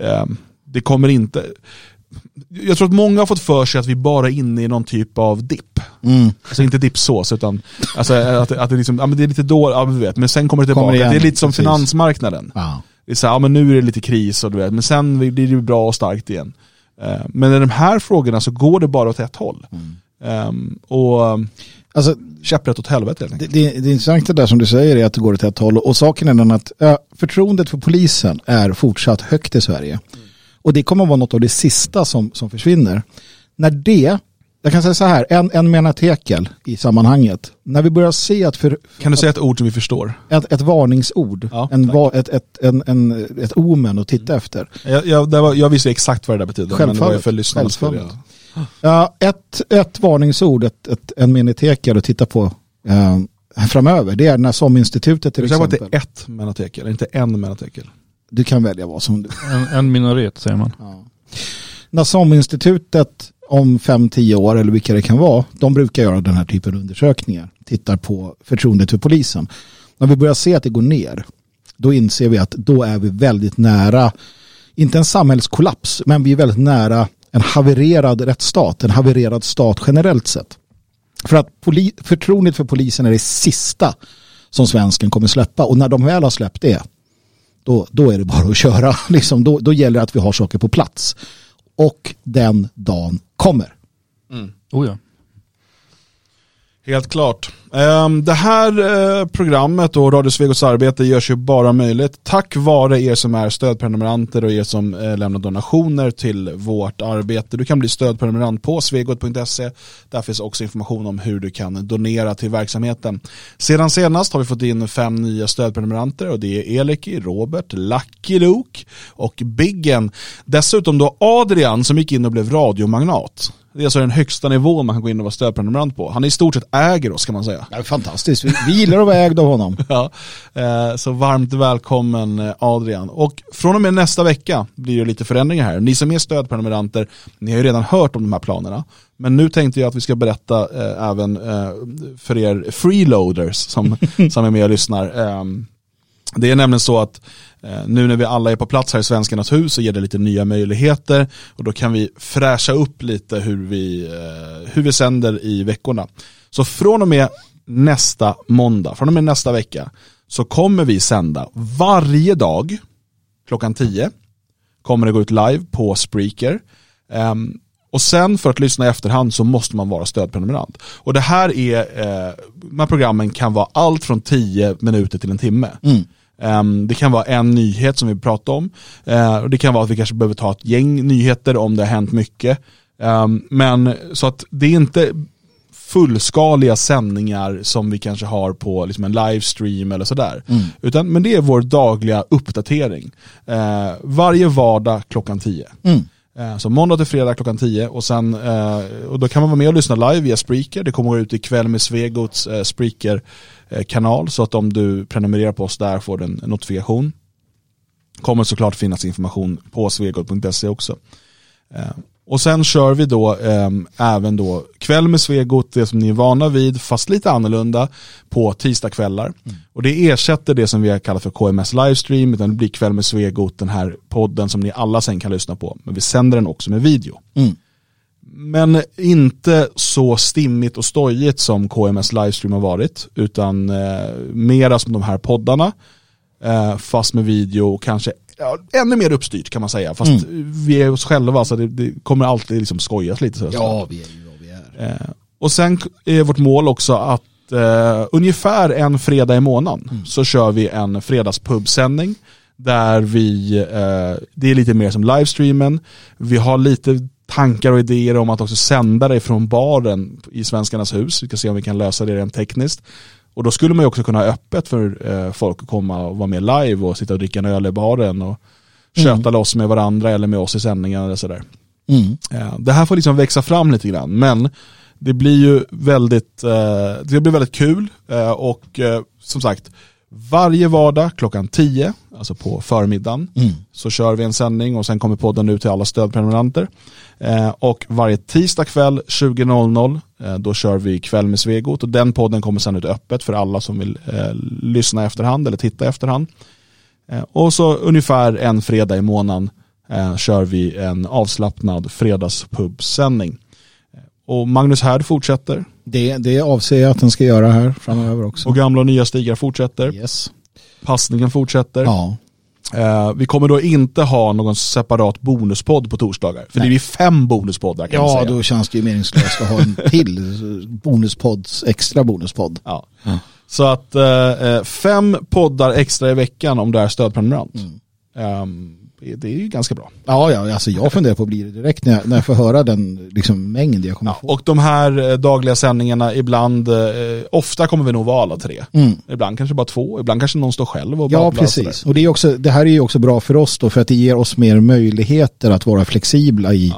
eh, det kommer inte jag tror att många har fått för sig att vi bara är inne i någon typ av dipp. Mm. Alltså inte dippsås utan alltså, att, att det, liksom, ja, men det är lite dåligt, ja, men, vet, men sen kommer det Kommer tillbaka. igen, det är lite som precis. finansmarknaden. Ja. Det är så här, ja, men nu är det lite kris och du vet, men sen blir det bra och starkt igen. Eh, men i de här frågorna så går det bara åt ett håll. Och um, Alltså, käpprätt åt helvete helt det, det, det intressanta där som du säger är att det går åt ett håll. Och saken är den att ja, förtroendet för polisen är fortsatt högt i Sverige. Och det kommer att vara något av det sista som, som försvinner. När det, jag kan säga så här, en, en menatekel i sammanhanget. När vi börjar se att för, Kan du säga ett ord som vi förstår? ett, ett varningsord, Ja, en, va, ett, ett, en, en, ett omen att titta efter. Jag, jag, var, jag visste exakt vad det där betyder. Men det var Självfallet. för. Självfallet. Ja, ett, ett varningsord, ett, ett, en menatekel att titta på eh, framöver, det är när SOM-institutet till exempel. det är ett menatekel, inte en menatekel. Du kan välja vad som du En, en minaret säger man. ja. När SOM-institutet om 5-10 år eller vilka det kan vara, de brukar göra den här typen av undersökningar. Tittar på förtroendet för polisen. När vi börjar se att det går ner, då inser vi att då är vi väldigt nära, inte en samhällskollaps, men vi är väldigt nära en havererad rättsstat, en havererad stat generellt sett. För att förtroendet för polisen är det sista som svensken kommer släppa och när de väl har släppt det då, då är det bara att köra. Liksom, då, då gäller det att vi har saker på plats. Och den dagen kommer. Oh ja. Helt klart. Ehm, det här eh, programmet och Radio Svegots arbete görs ju bara möjligt tack vare er som är stödprenumeranter och er som eh, lämnar donationer till vårt arbete. Du kan bli stödprenumerant på svegot.se. Där finns också information om hur du kan donera till verksamheten. Sedan senast har vi fått in fem nya stödprenumeranter och det är Eliki, Robert, Lucky Luke och Biggen. Dessutom då Adrian som gick in och blev radiomagnat. Det är alltså den högsta nivån man kan gå in och vara stödprenumerant på. Han är i stort sett äger oss kan man säga. Är fantastiskt. Vi, vi gillar att vara ägda av honom. Ja, eh, så varmt välkommen eh, Adrian. Och från och med nästa vecka blir det lite förändringar här. Ni som är stödprenumeranter, ni har ju redan hört om de här planerna. Men nu tänkte jag att vi ska berätta eh, även eh, för er freeloaders som, som är med och lyssnar. Ehm, det är nämligen så att Eh, nu när vi alla är på plats här i Svenskarnas hus så ger det lite nya möjligheter och då kan vi fräscha upp lite hur vi, eh, hur vi sänder i veckorna. Så från och med nästa måndag, från och med nästa vecka så kommer vi sända varje dag klockan 10 kommer det gå ut live på Spreaker. Um, och sen för att lyssna i efterhand så måste man vara stödprenumerant. Och det här är, eh, de här programmen kan vara allt från 10 minuter till en timme. Mm. Ehm, det kan vara en nyhet som vi pratar om. Eh, det kan vara att vi kanske behöver ta ett gäng nyheter om det har hänt mycket. Ehm, men så att det är inte fullskaliga sändningar som vi kanske har på liksom en livestream eller sådär. Mm. Utan, men det är vår dagliga uppdatering. Eh, varje vardag klockan 10. Mm. Eh, så måndag till fredag klockan 10 och sen eh, och då kan man vara med och lyssna live via Spreaker. Det kommer gå ut ikväll med Svegots eh, Spreaker-kanal så att om du prenumererar på oss där får du en notifikation. Kommer såklart finnas information på svegot.se också. Och sen kör vi då eh, även då kväll med Svegot, det som ni är vana vid, fast lite annorlunda, på tisdagskvällar. Och det ersätter det som vi har kallat för KMS livestream, utan det blir kväll med Svegot, den här podden som ni alla sen kan lyssna på. Men vi sänder den också med video. Mm. Men inte så stimmigt och stojigt som KMS livestream har varit, utan eh, mera som de här poddarna, eh, fast med video och kanske ja, ännu mer uppstyrt kan man säga. Fast vi är oss själva så det, det kommer alltid liksom skojas lite. Så Ja, vi är ju vad vi är. Eh, och sen är vårt mål också att eh, ungefär en fredag i månaden så kör vi en fredagspubsändning där vi, eh, det är lite mer som livestreamen, vi har lite tankar och idéer om att också sända det från baren i Svenskarnas hus, vi ska se om vi kan lösa det rent tekniskt. Och då skulle man ju också kunna ha öppet för eh, folk att komma och vara med live och sitta och dricka en öl i baren och köta loss med varandra eller med oss i sändningen eller sådär. Mm. Eh, Det här får liksom växa fram lite grann, men det blir ju väldigt, eh, det blir väldigt kul och som sagt, varje vardag klockan 10, alltså på förmiddagen, Mm. så kör vi en sändning och sen kommer podden ut till alla stödprenumeranter. Eh, och varje tisdag kväll 20.00 eh, då kör vi kväll med Svegot och den podden kommer sen ut öppet för alla som vill eh, lyssna efterhand eller titta efterhand. Eh, och så ungefär en fredag i månaden eh, kör vi en avslappnad fredagspubsändning. Och Magnus Härd fortsätter Det, det avser jag att den ska göra här framöver också. och gamla och nya stigar fortsätter. Yes. Passningen fortsätter. Ja. Eh, vi kommer då inte ha någon separat bonuspodd på torsdagar. För Nej. det är fem bonuspoddar kan man ja, säga. då känns det ju meningslöst att ha en till bonuspodd, extra bonuspodd. Ja. Ja. Så att eh, eh, fem poddar extra i veckan om du är stödprenumerant. Mm. Ehm, det- är ju ganska bra. Ja, ja, alltså jag funderar på att bli det direkt när jag, när jag får höra den liksom, mängd jag kommer Ja, få. och de här eh, dagliga sändningarna, ibland, eh, ofta kommer vi nog vara alla tre. Mm. Ibland kanske bara två, ibland kanske någon står själv och Ja, och sådär. precis. Och det, är också, det här är ju också bra för oss då, för att det ger oss mer möjligheter att vara flexibla i,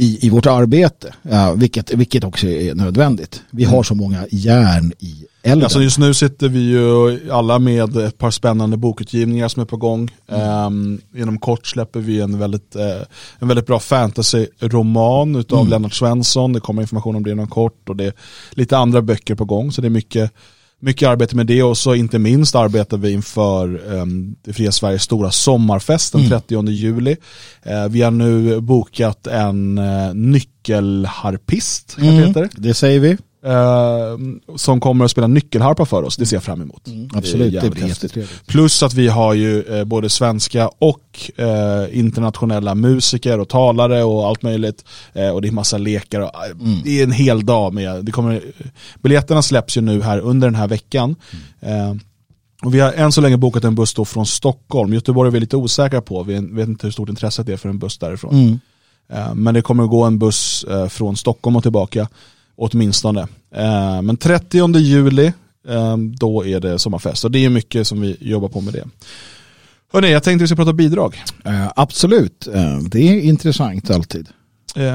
i, i vårt arbete, ja, vilket, vilket också är nödvändigt. Vi har så många järn i elden. Alltså just nu sitter vi ju alla med ett par spännande bokutgivningar som är på gång. Mm. Ehm, inom kort släpper vi en väldigt, eh, en väldigt bra fantasy-roman utav Mm. Lennart Svensson. Det kommer information om det inom kort och det är lite andra böcker på gång. Så det är mycket, mycket arbete med det och så inte minst arbetar vi inför um, det fria Sveriges stora sommarfest den 30 juli. Eh, vi har nu bokat en uh, nyckelharpist, Mm, heter. det säger vi. Eh, som kommer att spela nyckelharpa för oss. Det ser jag fram emot. Absolut, det jävligt blir häftigt. jättetrevligt. Plus att vi har ju eh, både svenska och eh, internationella musiker och talare och allt möjligt. Och det är massa lekar. Och, eh, Det är en hel dag med, det kommer, biljetterna släpps ju nu här under den här veckan. Eh, och vi har än så länge bokat en buss då från Stockholm. Göteborg är vi lite osäkra på. Vi vet inte hur stort intresset är för en buss därifrån. Mm. Men det kommer att gå en buss från Stockholm och tillbaka, åtminstone. Eh, Men 30 juli, eh, då är det sommarfest. Och det är mycket som vi jobbar på med det. Hörrni, jag tänkte vi ska prata bidrag. Eh, absolut, det är intressant alltid.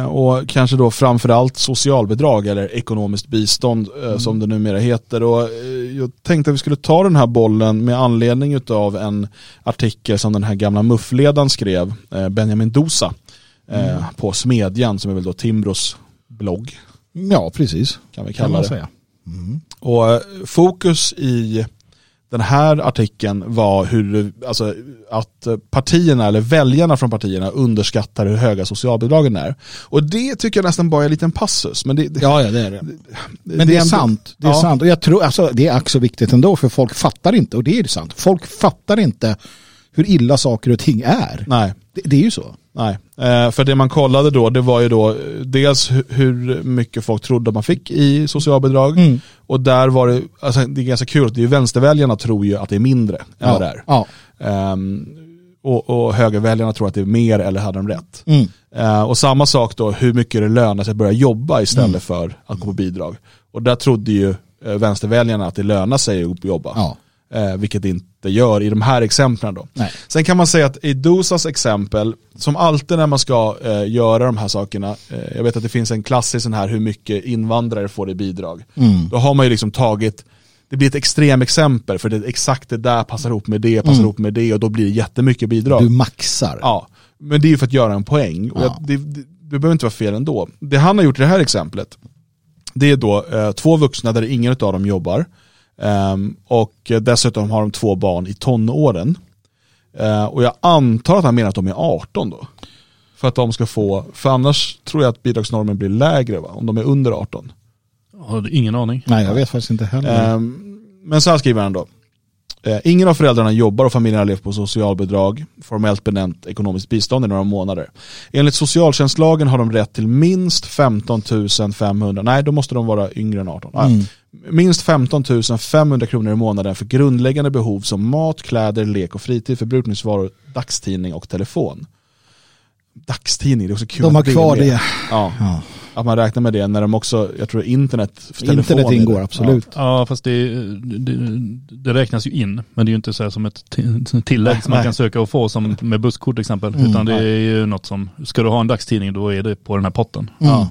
Och kanske då framförallt socialbidrag eller ekonomiskt bistånd eh, som det numera heter. Och jag tänkte att vi skulle ta den här bollen med anledning av en artikel som den här gamla muffledaren skrev, Benjamin Dosa, eh, på Smedjan som är väl då Timbros blogg. Ja, precis. kan vi Kan kalla man det. säga. Och eh, fokus i den här artikeln var hur, alltså, att partierna eller väljarna från partierna underskattar hur höga socialbidragen är. Och det tycker jag nästan bara är en liten passus. Men det, det, Ja, ja, det är det. Men det är ändå- sant. Det är Ja. sant. Och jag tror, alltså, det är också viktigt ändå, för folk fattar inte, och det är sant, folk fattar inte hur illa saker och ting är. Nej, Det, det är ju så. nej. Eh, för det man kollade då, det var ju då eh, dels hu- hur mycket folk trodde man fick i socialbidrag. Mm. Och där var det, alltså det är ganska kul, att det är vänsterväljarna tror ju att det är mindre än Ja. vad det är. Ja. Ehm, och, och högerväljarna tror att det är mer eller hade de rätt. Mm. Eh, och samma sak då, hur mycket det lönar sig att börja jobba istället Mm. för att gå på bidrag. Och där trodde ju eh, vänsterväljarna att det lönar sig att jobba. Ja. Eh, vilket inte inte gör i de här exemplen då. Nej. Sen kan man säga att i Dosas exempel, som alltid när man ska eh, göra de här sakerna, eh, jag vet att det finns en klassisk sån här hur mycket invandrare får i bidrag. Mm. Då har man ju liksom tagit, det blir ett extremexempel för det är exakt det där passar ihop med det, passar ihop med det och då blir det jättemycket bidrag. Mm. Du maxar. Ja, men det är ju för att göra en poäng. Och Ja. det, det, det behöver inte vara fel ändå. Det han har gjort i det här exemplet, det är då eh, två vuxna där ingen av dem jobbar. Ehm, och dessutom har de två barn i tonåren. Eh, och jag antar att han menar att de är 18 då. För att de ska få, för annars tror jag att bidragsnormen blir lägre va? om de är under 18. Jag har ingen aning. Nej, jag vet faktiskt inte heller. Ehm, men så här skriver han då. Ingen av föräldrarna jobbar och familjen har levt på socialbidrag, formellt benämnt ekonomiskt bistånd i några månader. Enligt socialtjänstlagen har de rätt till minst 15 500, nej då måste de vara yngre än 18. Nej. Mm. Minst 15 500 kronor i månaden för grundläggande behov som mat, kläder, lek och fritid, förbrukningsvaror, dagstidning och telefon. Dagstidning, det är också kul De har kvar med. det. Ja, Ja. att man räknar med det när de också, jag tror internet, Internet det. ingår absolut. Ja, fast det, det, det räknas ju in. Men det är ju inte så här som ett ti- tillägg som man Nej. kan söka och få som med busskort till exempel. Mm. Utan det är ju något som, ska du ha en dagstidning då är det på den här potten. Mm.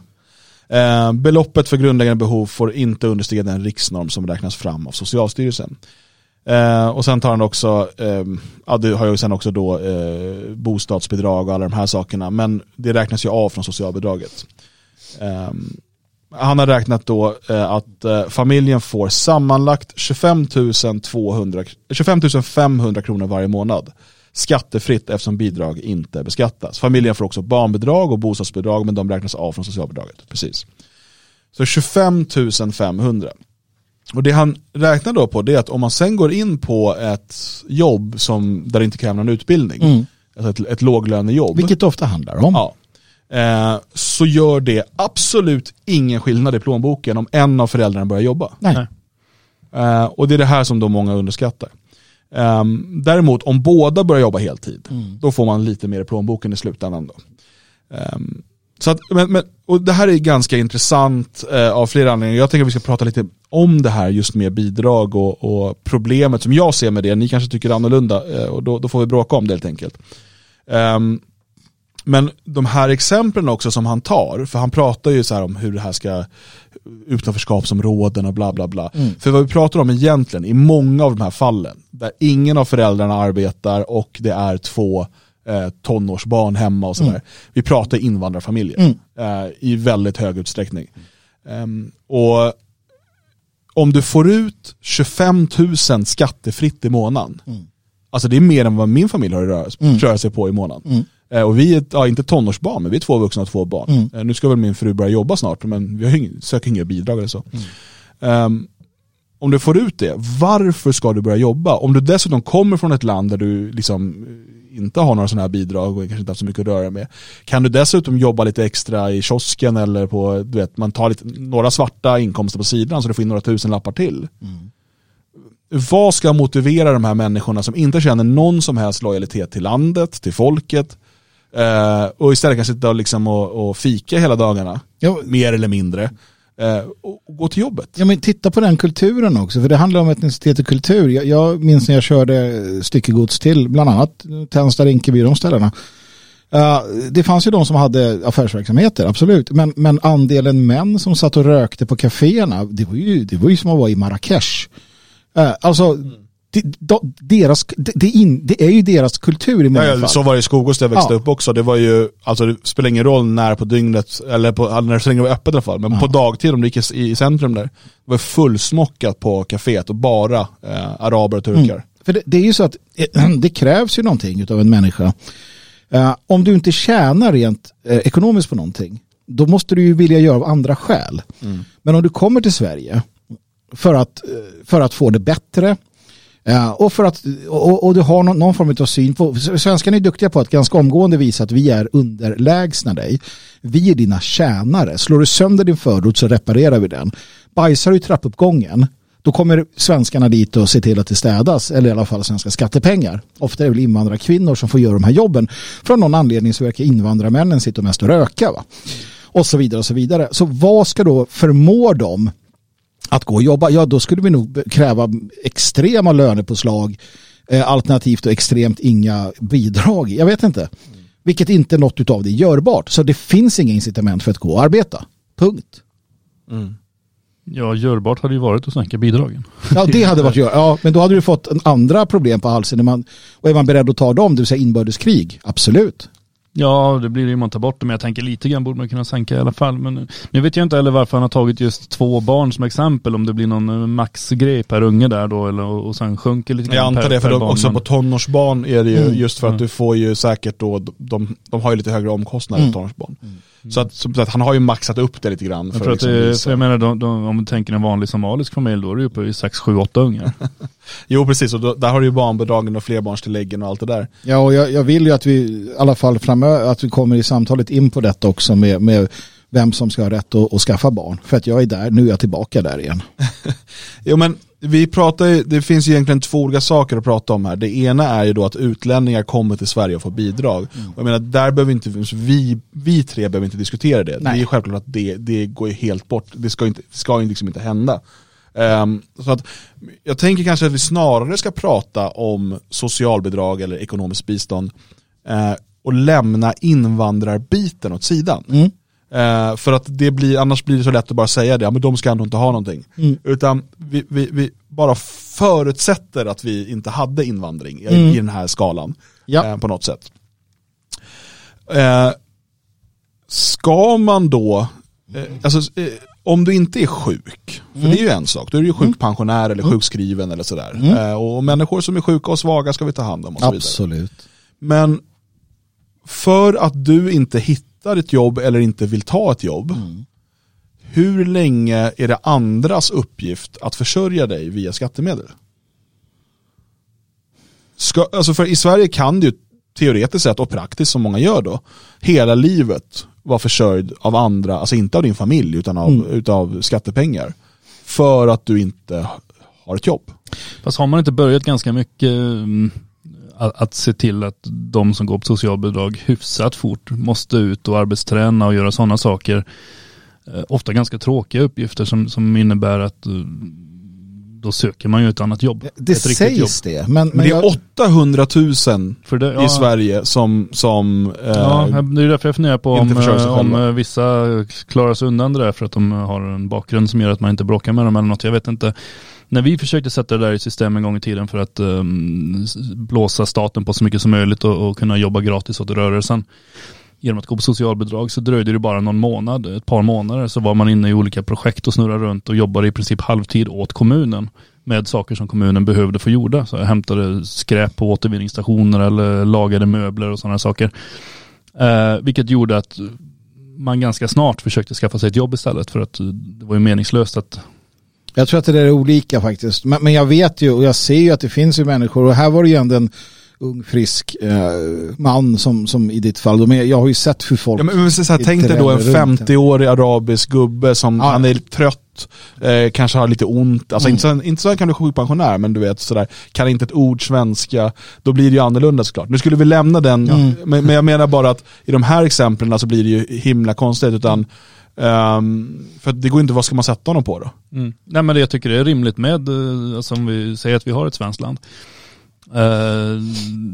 Eh, beloppet för grundläggande behov får inte understiga den riksnorm som räknas fram av Socialstyrelsen. Eh, och sen tar han också, eh, ja du har ju sen också då eh, bostadsbidrag och alla de här sakerna, men det räknas ju av från socialbidraget. Eh, han har räknat då eh, att eh, familjen får sammanlagt 25 200, 25 500 kronor varje månad skattefritt eftersom bidrag inte beskattas. Familjen får också barnbidrag och bostadsbidrag men de räknas av från socialbidraget. Precis. Så 25 500. Och det han räknar då på det är att om man sen går in på ett jobb som, där det inte kräver någon utbildning, Mm. alltså ett, ett låglönejobb, Vilket det ofta handlar om. ja, eh, så gör det absolut ingen skillnad i plånboken om en av föräldrarna börjar jobba. Nej. Eh, och det är det här som då många underskattar. Ehm, däremot om båda börjar jobba heltid, Mm. då får man lite mer i plånboken i slutändan. Då. Ehm, så att, men, men, och det här är ganska intressant eh, av flera anledningar. Jag tänker att vi ska prata lite om det här just med bidrag och, och problemet som jag ser med det. Ni kanske tycker annorlunda eh, och då, då får vi bråka om det helt enkelt. Ehm, men de här exemplen också som han tar, för han pratar ju så här om hur det här ska utanförskapsområden och bla bla bla. Mm. För vad vi pratar om egentligen i många av de här fallen, där ingen av föräldrarna arbetar och det är två eh, tonårsbarn hemma och sådär. Mm. Vi pratar invandrarfamiljer Mm. eh, i väldigt hög utsträckning. Ehm, och om du får ut 25 000 skattefritt i månaden, Mm. alltså det är mer än vad min familj har att Mm. röra sig på i månaden. Mm. Eh, Och vi är, ja, inte tonårsbarn, men vi är två vuxna och två barn. Mm. Eh, Nu ska väl min fru börja jobba snart, men vi har ing, söker inga bidrag eller så. Ehm, om du får ut det, varför ska du börja jobba? Om du dessutom kommer från ett land där du liksom eh, inte har några sådana här bidrag och kanske inte har så mycket att röra med. Kan du dessutom jobba lite extra i kiosken eller på, du vet, man tar lite, några svarta inkomster på sidan så du får in några tusen lappar till. Vad ska motivera de här människorna som inte känner någon som helst lojalitet till landet, till folket eh, och istället kan sitta och, liksom och, och fika hela dagarna, Ja, mer eller mindre, eh, och, och gå till jobbet. Ja men titta på den kulturen också, för det handlar om etnicitet och kultur. Jag, jag minns när jag körde styckegods till bland annat Tensta, Rinkeby de ställena. Uh, det fanns ju de som hade affärsverksamheter, absolut. Men, men andelen män som satt och rökte på kaféerna, det var ju, det var ju som att vara i Marrakesh. Uh, alltså, det, de, deras, det, in, det är ju deras kultur i många Ja, ja, fall. så var det i Skogås där jag växte Ja. upp också. Det var ju, alltså det spelar ingen roll när på dygnet, eller på, när så länge det var öppet i alla fall, men Ja. på dagtid om du gick i, i centrum där, det var fullsmockat på kaféet och bara eh, araber och turkar. Mm. För det, det är ju så att eh, det krävs ju någonting av en människa. Eh, om du inte tjänar rent eh, ekonomiskt på någonting, då måste du ju vilja göra av andra skäl. Men om du kommer till Sverige för att, eh, för att få det bättre och, för att, och, och du har någon, någon form av syn på, svenskarna är duktiga på att ganska omgående visa att vi är underlägsna dig. Vi är dina tjänare. Slår du sönder din förort så reparerar vi den. Bajsar du i trappuppgången då kommer svenskarna dit och ser till att det städas, eller i alla fall svenska skattepengar. Ofta är det väl invandrarkvinnor som får göra de här jobben. Från någon anledning så verkar invandrarmännen sitta mest och röka. Va? Och så vidare och så vidare. Så vad ska då förmå dem att gå och jobba? Ja, då skulle vi nog kräva extrema lönepåslag Eh, alternativt och extremt inga bidrag. Jag vet inte. Vilket inte något av det är görbart. Så det finns inga incitament för att gå och arbeta. Punkt. Ja, görbart hade ju varit att sänka bidragen. Ja, det hade varit gör. Ja, men då hade du fått en andra problem på halsen. Man, och är man beredd att ta dem, det vill säga inbördeskrig? Absolut. Ja, det blir det ju man tar bort det, men jag tänker lite grann borde man kunna sänka i alla fall. Men nu vet jag inte heller varför han har tagit just två barn som exempel, om det blir någon eh, maxgrej per unge där då, eller, och sen sjunker lite Jag grann antar per, det, för de, barn, också men- på tonårsbarn är det ju Mm. just för att Mm. du får ju säkert då, de, de har ju lite högre omkostnader Mm. än tonårsbarn. Så att, som sagt, han har ju maxat upp det lite grann. Jag För tror att att liksom det, för jag menar, de, de, om du tänker en vanlig somalisk familj, då är det ju uppe i 6, 7, 8 ungar. Jo precis, och då, där har du ju barnbidragen och flerbarnstilläggen och allt det där. Ja, och jag, jag vill ju att vi i alla fall framöver, att vi kommer i samtalet in på detta också med, med vem som ska ha rätt att, att skaffa barn. För att jag är där, nu är jag tillbaka där igen. Jo men vi pratar ju, det finns ju egentligen två olika saker att prata om här. Det ena är ju då att utlänningar kommer till Sverige och får bidrag. Och jag menar, där behöver inte, vi, vi tre behöver inte diskutera det. Nej. Det är självklart att det, det går ju helt bort. Det ska, inte, ska ju liksom inte hända. Ehm, så att jag tänker kanske att vi snarare ska prata om socialbidrag eller ekonomiskt bistånd eh, och lämna invandrarbiten åt sidan. Mm. Eh, för att det blir, annars blir det så lätt att bara säga det, ja, men de ska ändå inte ha någonting. Mm. Utan vi, vi, vi bara förutsätter att vi inte hade invandring i, Mm. i den här skalan Ja. eh, på något sätt. Eh, ska man då, eh, alltså, eh, om du inte är sjuk, för Mm. det är ju en sak, då är du ju sjukpensionär eller sjukskriven eller sådär. Mm. Eh, och människor som är sjuka och svaga ska vi ta hand om och så vidare. Absolut. Men för att du inte hittar ett jobb eller inte vill ta ett jobb, Mm. hur länge är det andras uppgift att försörja dig via skattemedel? Ska, alltså för I Sverige kan du ju teoretiskt sett och praktiskt som många gör då, hela livet vara försörjd av andra, alltså inte av din familj utan av, Mm. utav skattepengar. För att du inte har ett jobb. Fast har man inte börjat ganska mycket mm, att, att se till att de som går på socialbidrag hyfsat fort måste ut och arbetsträna och göra sådana saker. Eh, ofta ganska tråkiga uppgifter som, som innebär att eh, då söker man ju ett annat jobb. Det ett riktigt jobb. sägs det. Men, Men men det är jag, 800 000 För det, i Sverige som, som eh, Ja, det är därför jag funderar på om, eh, om vissa klarar sig undan det där för att de har en bakgrund som gör att man inte bråkar med dem eller något. Jag vet inte. När vi försökte sätta det där i system en gång i tiden för att um, blåsa staten på så mycket som möjligt och, och kunna jobba gratis åt rörelsen genom att gå på socialbidrag så dröjde det bara någon månad, ett par månader så var man inne i olika projekt och snurrade runt och jobbade i princip halvtid åt kommunen med saker som kommunen behövde få gjorda. Så jag hämtade skräp på återvinningsstationer eller lagade möbler och sådana saker. Eh, vilket gjorde att man ganska snart försökte skaffa sig ett jobb istället för att eh, det var ju meningslöst att jag tror att det där är olika faktiskt. Men, men jag vet ju och jag ser ju att det finns ju människor och här var det ju ändå en ung frisk eh, man som, som i ditt fall. De är, jag har ju sett hur folk... Ja, men, men, så här, tänk dig då en ränner runt. 50-årig arabisk gubbe som Ja. han är trött, eh, kanske har lite ont, alltså Mm. inte, så, inte så han kan bli sjukpensionär men du vet sådär, kan inte ett ord svenska, då blir det ju annorlunda såklart. Nu skulle vi lämna den, Mm. men, men jag menar bara att i de här exemplen så blir det ju himla konstigt utan ehm, för att det går inte, vad ska man sätta honom på då? Nej men det jag tycker det är rimligt med, eh, alltså om vi säger att vi har ett svenskt land. eh,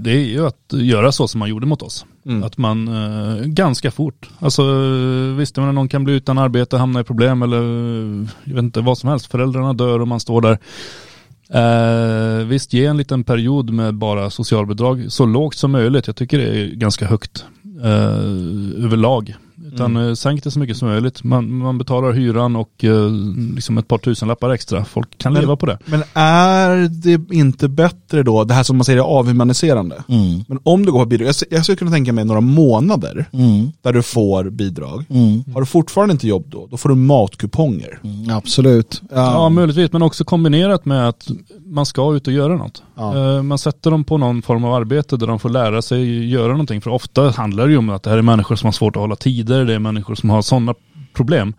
Det är ju att göra så som man gjorde mot oss. Mm. Att man eh, ganska fort, alltså eh, visst jag menar, någon kan bli utan arbete, hamna i problem eller jag vet inte vad som helst, föräldrarna dör och man står där. Eh, visst, ge en liten period med bara socialbidrag så lågt som möjligt. Jag tycker det är ganska högt överlag. Utan Mm. eh, sänk det så mycket som möjligt. Man, man betalar hyran och eh, liksom ett par tusen lappar extra. Folk kan Men- leva på det. Men är det inte bättre då, det här som man säger är avhumaniserande, Mm. men om du går på bidrag, jag, jag skulle kunna tänka mig några månader Mm. där du får bidrag, Mm. har du fortfarande inte jobb då, då får du matkuponger. Mm. Absolut. Ja, möjligtvis, men också kombinerat med att man ska ut och göra något. Ja. Eh, Man sätter dem på någon form av arbete där de får lära sig göra någonting. För ofta handlar det ju om att det här är människor som har svårt att hålla tider, det är människor som har sådana problem.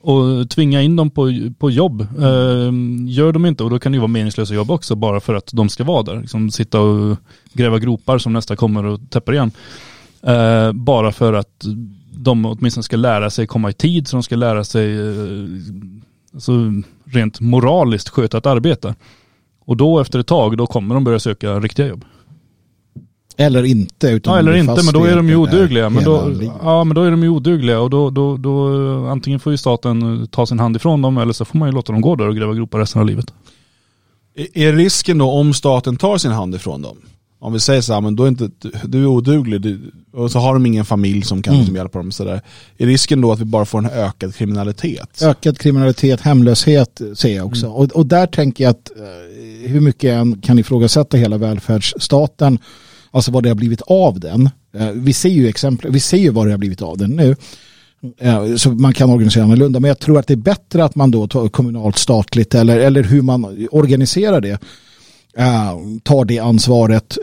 Och tvinga in dem på, på jobb. Eh, gör de inte, och då kan det ju vara meningslösa jobb också, bara för att de ska vara där. Liksom sitta och gräva gropar som nästa kommer och täpper igen. Eh, bara för att de åtminstone ska lära sig komma i tid, så de ska lära sig alltså, rent moraliskt sköta ett arbete. Och då efter ett tag, då kommer de börja söka riktiga jobb. Eller inte. Utan Ja eller inte, men då är de ju odugliga. Men då, ja men då är de ju odugliga och då, då, då antingen får ju staten ta sin hand ifrån dem eller så får man ju låta dem gå där och gräva gropar resten av livet. Är- risken då om staten tar sin hand ifrån dem? Om vi säger så här, men då är inte, du- är oduglig du, och så har de ingen familj som kan Mm. liksom hjälpa dem. Så där. Är risken då att vi bara får en ökad kriminalitet? Ökad kriminalitet, hemlöshet ser jag också. Och, och där tänker jag att eh, hur mycket jag än kan ifrågasätta hela välfärdsstaten, alltså vad det har blivit av den. Eh, vi ser ju exempel, vi ser ju vad det har blivit av den nu. Eh, så man kan organisera annorlunda, men jag tror att det är bättre att man då tar kommunalt, statligt eller, eller hur man organiserar det. Eh, tar det ansvaret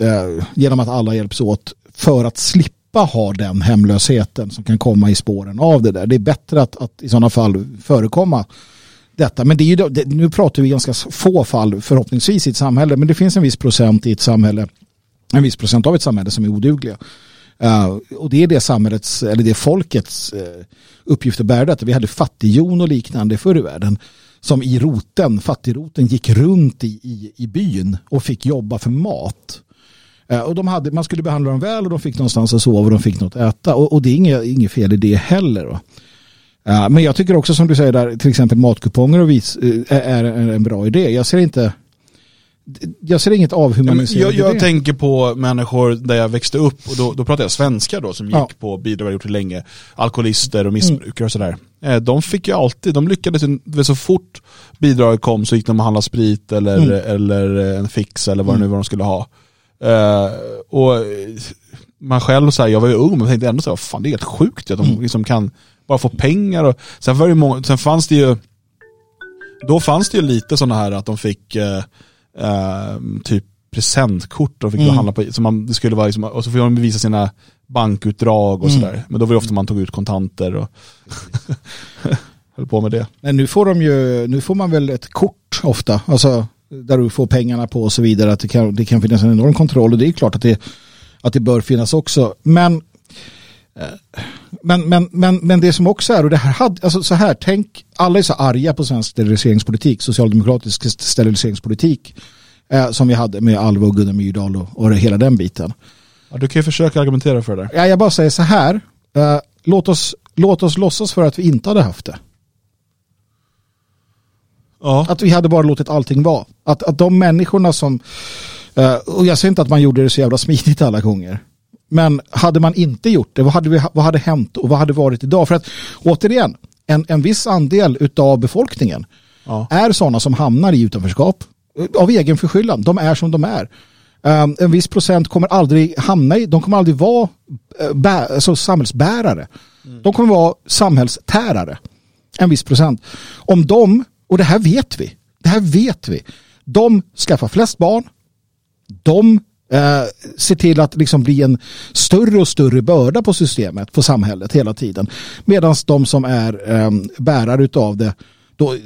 genom att alla hjälps åt för att slippa ha den hemlösheten som kan komma i spåren av det där. Det är bättre att, att i sådana fall förekomma detta. Men det är ju, det, nu pratar vi ganska få fall förhoppningsvis i ett samhälle, men det finns en viss procent i ett samhälle, en viss procent av ett samhälle som är odugliga. Uh, och det är det samhällets, eller det folkets eh, uh, uppgift att bära detta. Vi hade fattighjon och liknande förr i världen som i roten, fattigroten gick runt i, i, i byn och fick jobba för mat. Eh, och de hade, man skulle behandla dem väl och de fick någonstans att sova och de fick något att äta. Och, och det är inget, inget fel i det heller. Va? Eh, men jag tycker också som du säger där, till exempel matkuponger och vis, eh, är en, en bra idé. Jag ser inte jag ser inget avhumaniserande jag, jag det. tänker på människor där jag växte upp och då, då pratar jag svenskar då som gick Ja. Mm. på bidrag gjort det länge. Alkoholister och missbrukare och sådär. Eh, De fick ju alltid, de lyckades så fort bidraget kom så gick de och handlade sprit eller, Mm. eller en fix eller vad det nu var de skulle ha. Eh, och eh, man själv, så här, jag var ju ung men tänkte ändå så här, fan det är helt sjukt att de Mm. liksom kan bara få pengar. Och, sen, var det många, sen fanns det ju, då fanns det ju lite sådana här att de fick eh, eh, typ presentkort de fick Mm. handla på, som man, det skulle vara liksom, och så fick de visa sina bankutdrag och Mm. sådär. Men då var det ofta man tog ut kontanter och höll på med det. Men nu får de ju, nu får man väl ett kort ofta, alltså där du får pengarna på och så vidare, att det kan, det kan finnas en enorm kontroll och det är klart att det, att det bör finnas också. Men, men, men, men, men det som också är, och det här hade, alltså så här, tänk, alla är så arga på svensk steriliseringspolitik, socialdemokratisk steriliseringspolitik, eh, som vi hade med Alva och Gunnar Myrdal och, och hela den biten. Ja, du kan ju försöka argumentera för det. Ja, jag bara säger så här, eh, låt, oss, låt oss låtsas för att vi inte hade haft det. Ja. Att vi hade bara låtit allting vara. Att, att de människorna som, eh, och jag säger inte att man gjorde det så jävla smidigt alla gånger. Men hade man inte gjort det, vad hade, vi, vad hade hänt och vad hade varit idag? För att återigen, en, en viss andel av befolkningen Ja. är sådana som hamnar i utanförskap eh, av egen förskyllan. De är som de är. Um, en viss procent kommer aldrig hamna i, de kommer aldrig vara uh, bä, alltså samhällsbärare. De kommer vara samhällstärare. En viss procent. Om de, och det här vet vi, det här vet vi, de skaffar flest barn, de eh, ser till att liksom bli en större och större börda på systemet, på samhället hela tiden. Medan de som är eh, bärare utav det då eh,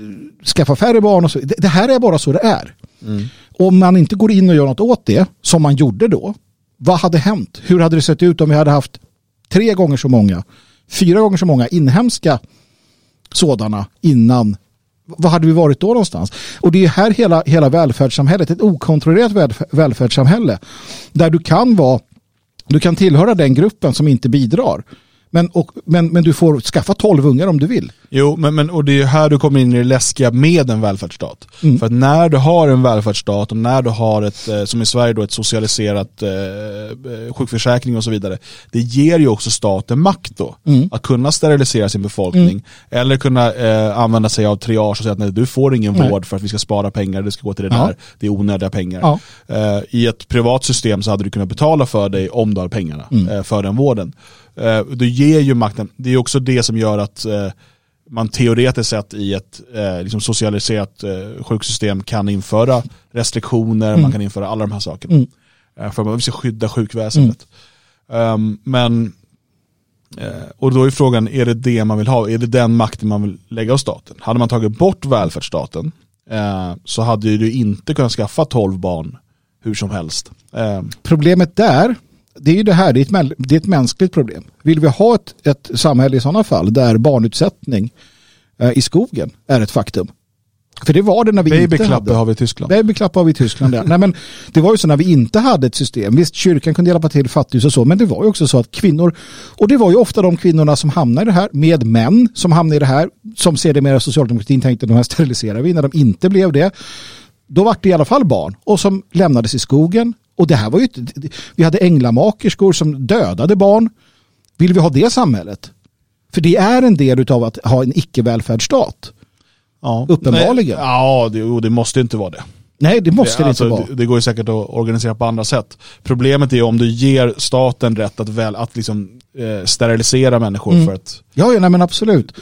skaffar färre barn och så. Det, det här är bara så det är. Om man inte går in och gör något åt det, som man gjorde då, vad hade hänt? Hur hade det sett ut om vi hade haft tre gånger så många, fyra gånger så många inhemska sådana innan vad hade vi varit då någonstans? Och det är här hela, hela välfärdssamhället, ett okontrollerat välf- välfärdssamhälle där du kan vara, du kan tillhöra den gruppen som inte bidrar. Men, och, men, men du får skaffa tolv ungar om du vill. Jo, men, men, och det är här du kommer in i det läskiga med en välfärdsstat. Mm. För att när du har en välfärdsstat och när du har ett, eh, som i Sverige då, ett socialiserat eh, eh, sjukförsäkring och så vidare. Det ger ju också staten makt då. Mm. Att kunna sterilisera sin befolkning. Eller kunna eh, använda sig av triage och säga att nej, du får ingen Nej. vård för att vi ska spara pengar, det ska gå till det Ja. där. Det är onödiga pengar. Ja. Eh, I ett privat system så hade du kunnat betala för dig om du har pengarna Mm. eh, för den vården. Eh, du ger ju makten, det är också det som gör att eh, man teoretiskt sett i ett eh, liksom socialiserat eh, sjuksystem kan införa restriktioner, man kan införa alla de här sakerna. Mm. Eh, för att man vill skydda sjukväsendet. Um, men, eh, och då är frågan, är det det man vill ha? Är det den makten man vill lägga hos staten? Hade man tagit bort välfärdsstaten eh, så hade du inte kunnat skaffa 12 barn hur som helst. Eh, Problemet där, det är ju det här, det är ett, det är ett mänskligt problem. Vill vi ha ett, ett samhälle i sådana fall där barnutsättning eh, i skogen är ett faktum? För det var det när vi inte Babyklappe hade. har vi i Tyskland. Babyklapp har vi i Tyskland. Ja. Nej, men det var ju så när vi inte hade ett system. Visst, kyrkan kunde hjälpa till fattighus och så, men det var ju också så att kvinnor, och det var ju ofta de kvinnorna som hamnade i det här, med män som hamnade i det här, som sedermera socialdemokratin tänkte de här steriliserar vi, när de inte blev det. Då var det i alla fall barn och som lämnades i skogen. Och det här var ju inte, vi hade änglamakerskor som dödade barn. Vill vi ha det samhället? För det är en del av att ha en icke-välfärdsstat. Ja. Uppenbarligen. Nej, Ja, det, det måste inte vara det. Nej, det måste det, alltså, inte vara. Det, det går ju säkert att organisera på andra sätt. Problemet är om du ger staten rätt att, väl, att liksom, eh, sterilisera människor Mm. för att Ja, ja nej, men absolut.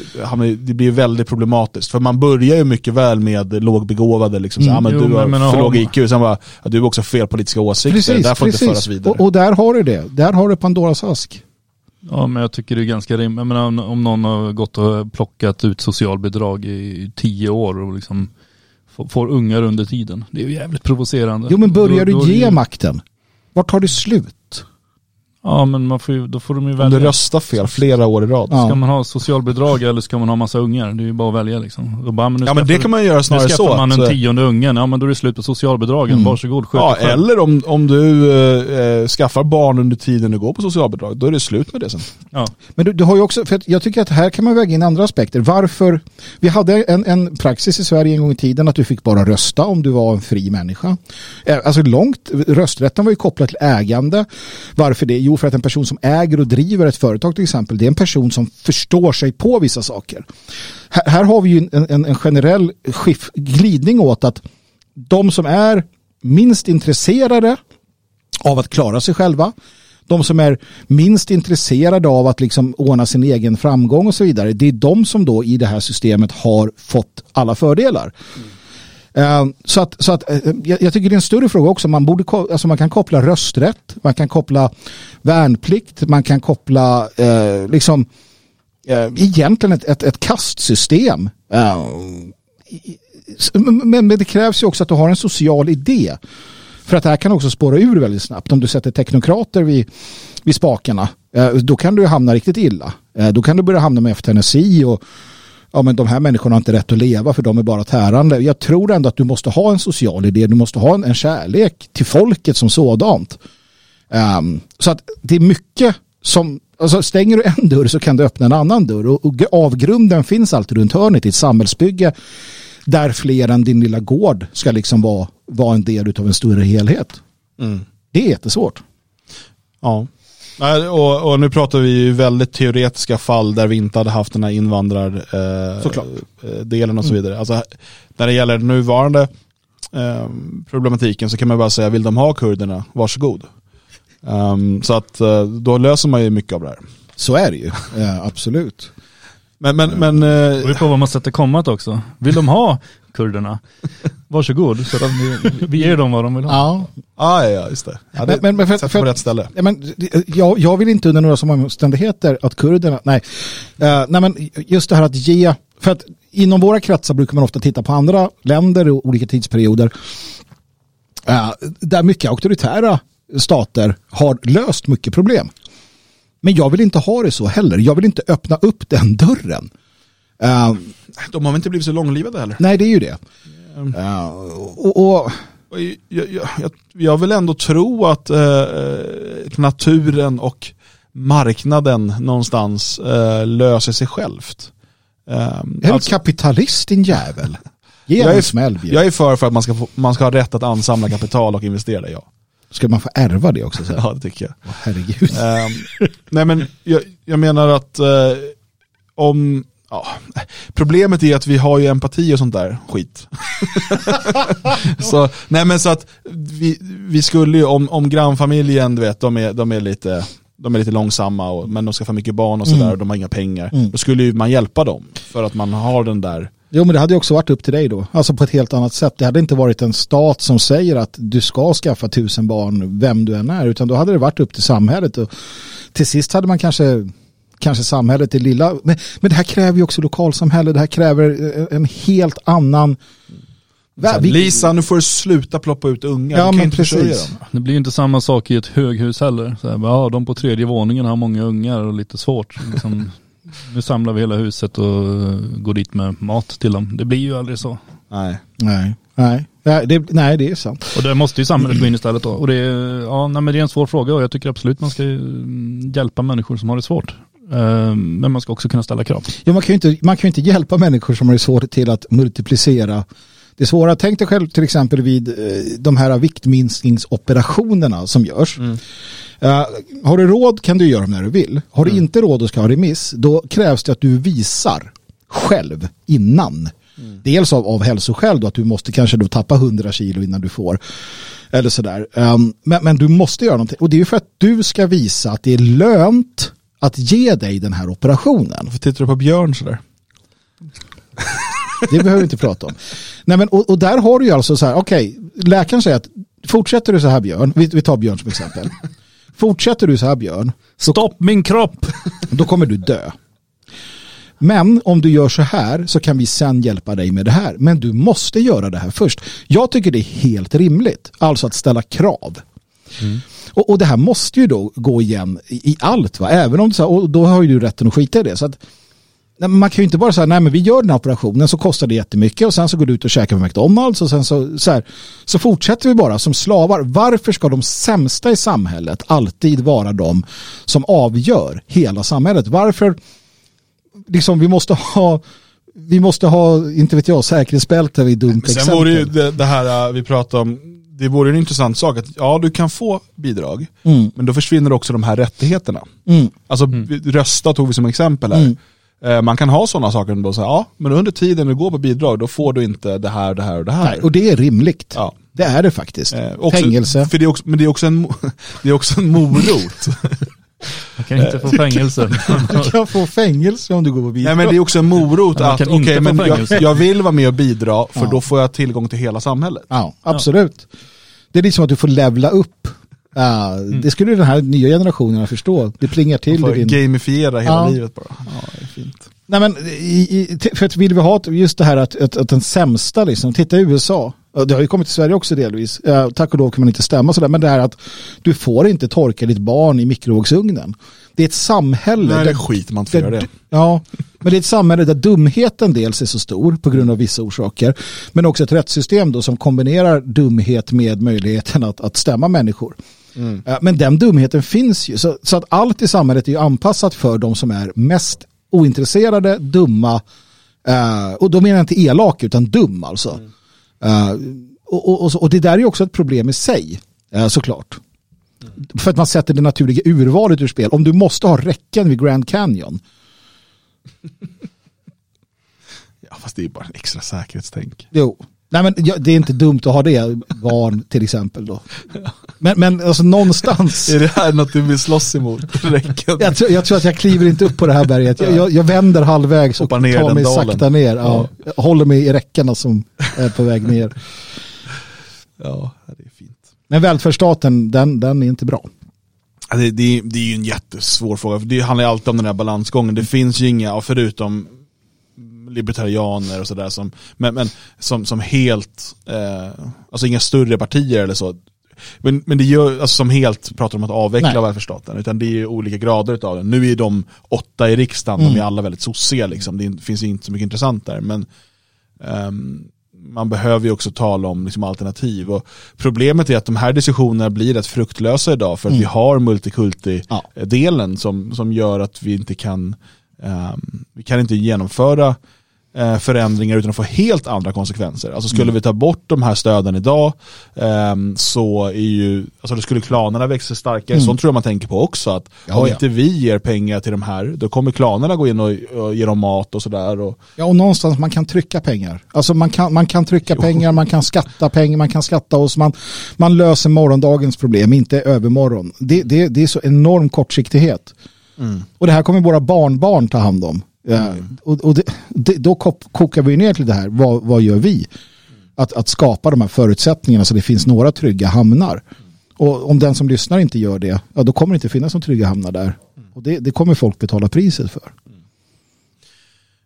det blir ju väldigt problematiskt. För man börjar ju mycket väl med lågbegåvade, liksom, så, Mm. ah, men Jo, du har men- men för låg IQ, sen bara, ja, du har också fel politiska åsikter, Precis, där får inte föras precis. vidare. Och, och där har du det. Där har du Pandoras ask. Ja men jag tycker det är ganska rimligt. Menar, om- om någon har gått och plockat ut socialbidrag i tio år och liksom får, ungar under tiden. Det är ju jävligt provocerande. Jo, men börjar Då- då du ge ju- makten? Vart tar det slut? Ja men man får ju, då får de ju Om du välja. röstar fel flera år i rad. Ja. Ska man ha socialbidrag eller ska man ha massa ungar? Det är ju bara att välja liksom. Och bara, men nu Ja men det skaffar- kan man ju göra Nu snarare skaffar så. man att, en eh, tionde ungen, ja men då är det slut på socialbidragen. Mm. Varsågod, sköt Ja, eller om, om du eh, eh, skaffar barn under tiden du går på socialbidrag, då är det slut med det sen. Ja. Men du, du har ju också, för jag tycker att här kan man väga in andra aspekter. Varför? Vi hade en, en praxis i Sverige en gång i tiden att du fick bara rösta om du var en fri människa. Eh, Alltså långt, rösträtten var ju kopplad till ägande. Varför det? Jo, för att en person som äger och driver ett företag till exempel, det är en person som förstår sig på vissa saker. Här, här har vi ju en, en, en generell skif, glidning åt att de som är minst intresserade av att klara sig själva. De som är minst intresserade av att liksom ordna sin egen framgång och så vidare. Det är de som då i det här systemet har fått alla fördelar. Mm. Ehm, så att, så att eh, jag tycker det är en större fråga också. Man, borde, alltså man kan koppla rösträtt, man kan koppla värnplikt, man kan koppla eh, liksom eh, egentligen ett, ett, ett kastsystem. Eh, men, men det krävs ju också att du har en social idé. För att det här kan också spåra ur väldigt snabbt. Om du sätter teknokrater vid, vid spakarna, eh, då kan du hamna riktigt illa. Eh, Då kan du börja hamna med eutanasi och ja, men de här människorna har inte rätt att leva för de är bara tärande. Jag tror ändå att du måste ha en social idé, du måste ha en, en kärlek till folket som sådant. Ehm, så att det är mycket som, alltså stänger du en dörr så kan du öppna en annan dörr och, och avgrunden finns alltid runt hörnet i ett samhällsbygge där fler än din lilla gård ska liksom vara, vara en del av en större helhet. Det är jättesvårt. Ja. Nej, Och, och nu pratar vi ju väldigt teoretiska fall där vi inte hade haft den här invandrar Såklart. eh, eh, och så vidare. Alltså, när det gäller den nuvarande eh, problematiken så kan man bara säga, vill de ha kurderna, varsågod. Um, så att eh, då löser man ju mycket av det här. Så är det ju, eh, absolut. Men, men, men Det eh, beror på vad man sätter kommat också. Vill de ha kurderna? Varsågod, så att vi, vi ger dem vad de vill ha. Ja, ah, ja, ja, just det. Ja, det Men- men för- sätter för- på rätt ställe. Ja, men, jag, jag vill inte under några som omständigheter att kurderna, nej. Eh, nej men just det här att ge, för att inom våra kretsar brukar man ofta titta på andra länder och olika tidsperioder eh, där mycket auktoritära stater har löst mycket problem. Men jag vill inte ha det så heller. Jag vill inte öppna upp den dörren. Eh, De har väl inte blivit så långlivade heller. nej, det är ju det. Eh, och, och, Jag, jag, jag, vill ändå tro att eh, naturen och marknaden någonstans eh, löser sig självt. Eh, är du alltså, kapitalist din jävel? Ge jag, är, smäll. Jag är för, för att man ska, få, man ska ha rätt att ansamla kapital och investera det, ja. Ska man få ärva det också? Så? Ja, det tycker jag. Åh, herregud. Ehm, nej men jag, jag menar att eh, om, ja, problemet är att vi har ju empati och sånt där skit. så, nej men så att vi, vi skulle ju, om, om grannfamiljen, du vet, de är, de är lite de är lite långsamma, och, men de ska få mycket barn och sådär Mm. och de har inga pengar. Mm. Då skulle ju man hjälpa dem för att man har den där Jo men det hade ju också varit upp till dig då. Alltså på ett helt annat sätt. Det hade inte varit en stat som säger att du ska skaffa tusen barn vem du än är. Utan då hade det varit upp till samhället. Och till sist hade man kanske kanske samhället i lilla. Men, men det här kräver ju också lokalsamhälle. Det här kräver eh, en helt annan... Lisa, nu får du sluta ploppa ut ungar. Ja, du kan men inte precis. dem. Det blir ju inte samma sak i ett höghus heller. Så här, ja, de på tredje våningen har många ungar och lite svårt. Liksom, nu samlar vi hela huset och eh, går dit med mat till dem. Det blir ju aldrig så. Nej. Nej, nej. Nej det, nej, det är sant. Och det måste ju samhället gå in istället då. Och det är, ja, nej, men det är en svår fråga och jag tycker absolut man ska mm, hjälpa människor som har det svårt. Eh, Men man ska också kunna ställa krav. Ja, man, kan ju inte, man kan ju inte hjälpa människor som har det svårt till att multiplicera det svåra. Tänk dig själv till exempel vid eh, de här viktminskningsoperationerna som görs. Eh, har du råd kan du göra dem när du vill. Har du inte råd och ska ha remiss, då krävs det att du visar själv innan. Dels av, av hälsoskäl då, att du måste kanske då tappa 100 kilo innan du får. Eller sådär. Um, men, men du måste göra någonting. Och det är ju för att du ska visa att det är lönt att ge dig den här operationen. Varför tittar du på Björn sådär? Det behöver vi inte prata om. Nej, men, och, och där har du ju alltså så här, okej, läkaren säger att fortsätter du så här Björn, vi, vi tar Björn som exempel. Fortsätter du så här Björn, Stopp min kropp! då kommer du dö. Men om du gör så här så kan vi sen hjälpa dig med det här. Men du måste göra det här först. Jag tycker det är helt rimligt. Alltså att ställa krav. Och, och det här måste ju då gå igen i, i allt. Va? Även om det så här, och då har ju du rätten att skita i det. Så att, nej, men man kan ju inte bara säga nej men vi gör den här operationen så kostar det jättemycket och sen så går du ut och käkar på McDonalds och sen så, så, här, så fortsätter vi bara som slavar. Varför ska de sämsta i samhället alltid vara de som avgör hela samhället? Varför liksom vi måste ha vi måste ha, inte vet jag, säkerhetsbälte vid dumt Sen exempel. vore ju det, det här uh, vi pratade om, det vore en intressant sak att ja du kan få bidrag, Mm. men då försvinner också de här rättigheterna. Mm. Alltså vi- rösta tog vi som exempel här. Eh, Man kan ha sådana saker så här, ja men under tiden du går på bidrag då får du inte det här, det här och det här. Nej, och det är rimligt. Ja. Det är det faktiskt. Eh, också, Fängelse. För det är också, men det är också en, det är också en morot. Man kan inte få fängelse. Du kan få fängelse om du går på bidrag. Nej men det är också en morot att okej få men jag, jag vill vara med och bidra för Ja. då får jag tillgång till hela samhället. Ja, absolut. Det är liksom att du får levla upp. Ja, Det skulle den här nya generationen förstå. Det plingar till Mm. Man får gamifiera hela Ja. livet bara. Ja, det är fint. Nej, men i, i, för att vill vi ha just det här att, att, att den sämsta, liksom, titta i USA, det har ju kommit till Sverige också delvis, eh, tack och lov kan man inte stämma sådär, men det här att du får inte torka ditt barn i mikrovågsugnen. Det är ett samhälle Nej, där det skiter man inte för det. Ja, men det är ett samhälle där dumheten dels är så stor på grund av vissa orsaker. Men också ett rättssystem då som kombinerar dumhet med möjligheten att, att stämma människor. Eh, Men den dumheten finns ju. Så, så att allt i samhället är ju anpassat för de som är mest ointresserade, dumma. eh, och då menar jag inte elak utan dum alltså. Eh, och, och, och, och det där är ju också ett problem i sig, eh, såklart. För att man sätter det naturliga urvalet ur spel. Om du måste ha räcken vid Grand Canyon. Ja, fast det är bara en extra säkerhetstänk. Jo. Nej men det är inte dumt att ha det, barn till exempel då. Men, men alltså någonstans. Är det här något du vill slåss emot? Jag tror, jag tror att jag kliver inte upp på det här berget. Jag, jag, jag vänder halvvägs och tar mig dalen. sakta ner. Ja. Jag håller mig i räckena som är på väg ner. Ja, det är fint. Men välfärdsstaten, den, den är inte bra. Det, det, det är ju en jättesvår fråga, för det handlar ju alltid om den här balansgången. Det finns ju inga, förutom libertarianer och sådär, som, men, men som, som helt, eh, alltså inga större partier eller så. Men, men det gör, alltså som helt pratar om att avveckla Nej. välfärdsstaten, utan det är ju olika grader utav den. Nu är de åtta i riksdagen, de Mm. är alla väldigt sossiga liksom, det finns ju inte så mycket intressant där. Men ehm, man behöver ju också tala om liksom, alternativ. Och problemet är att de här diskussionerna blir rätt fruktlösa idag för att vi har multikulti-delen som, som gör att vi inte kan, ehm, vi kan inte genomföra eh, förändringar utan att få helt andra konsekvenser. Alltså skulle vi ta bort de här stöden idag ehm, så är ju, alltså då skulle klanerna växa starkare. Sånt tror jag man tänker på också. Att Ja, om ja. inte vi ger pengar till de här, då kommer klanerna gå in och, och ge dem mat och sådär. Ja, och någonstans man kan trycka pengar. Alltså man kan, man kan trycka pengar, man kan skatta pengar, man kan skatta oss. Man, man löser morgondagens problem, inte övermorgon. Det, det, det är så enorm kortsiktighet. Och det här kommer våra barnbarn ta hand om. Ja, och och det, det, då kokar vi ner till det här, vad, vad gör vi? Att, att skapa de här förutsättningarna så det finns några trygga hamnar. Och om den som lyssnar inte gör det, ja, då kommer det inte finnas några trygga hamnar där. Och det, det kommer folk betala priset för.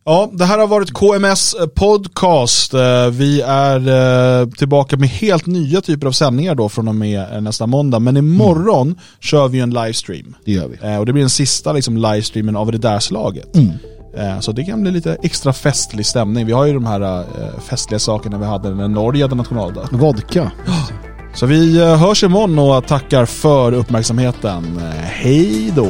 Ja, det här har varit KMS podcast. Eh, Vi är eh, tillbaka med helt nya typer av sändningar då från och med eh, nästa måndag. Men imorgon Mm. kör vi en livestream. Det gör vi. Eh, Och det blir den sista liksom, livestreamen av det där slaget. Mm. Eh, Så det kan bli lite extra festlig stämning. Vi har ju de här eh, festliga sakerna vi hade när Norge hade nationaldag. Vodka. Så vi eh, hörs imorgon och tackar för uppmärksamheten. Hej då!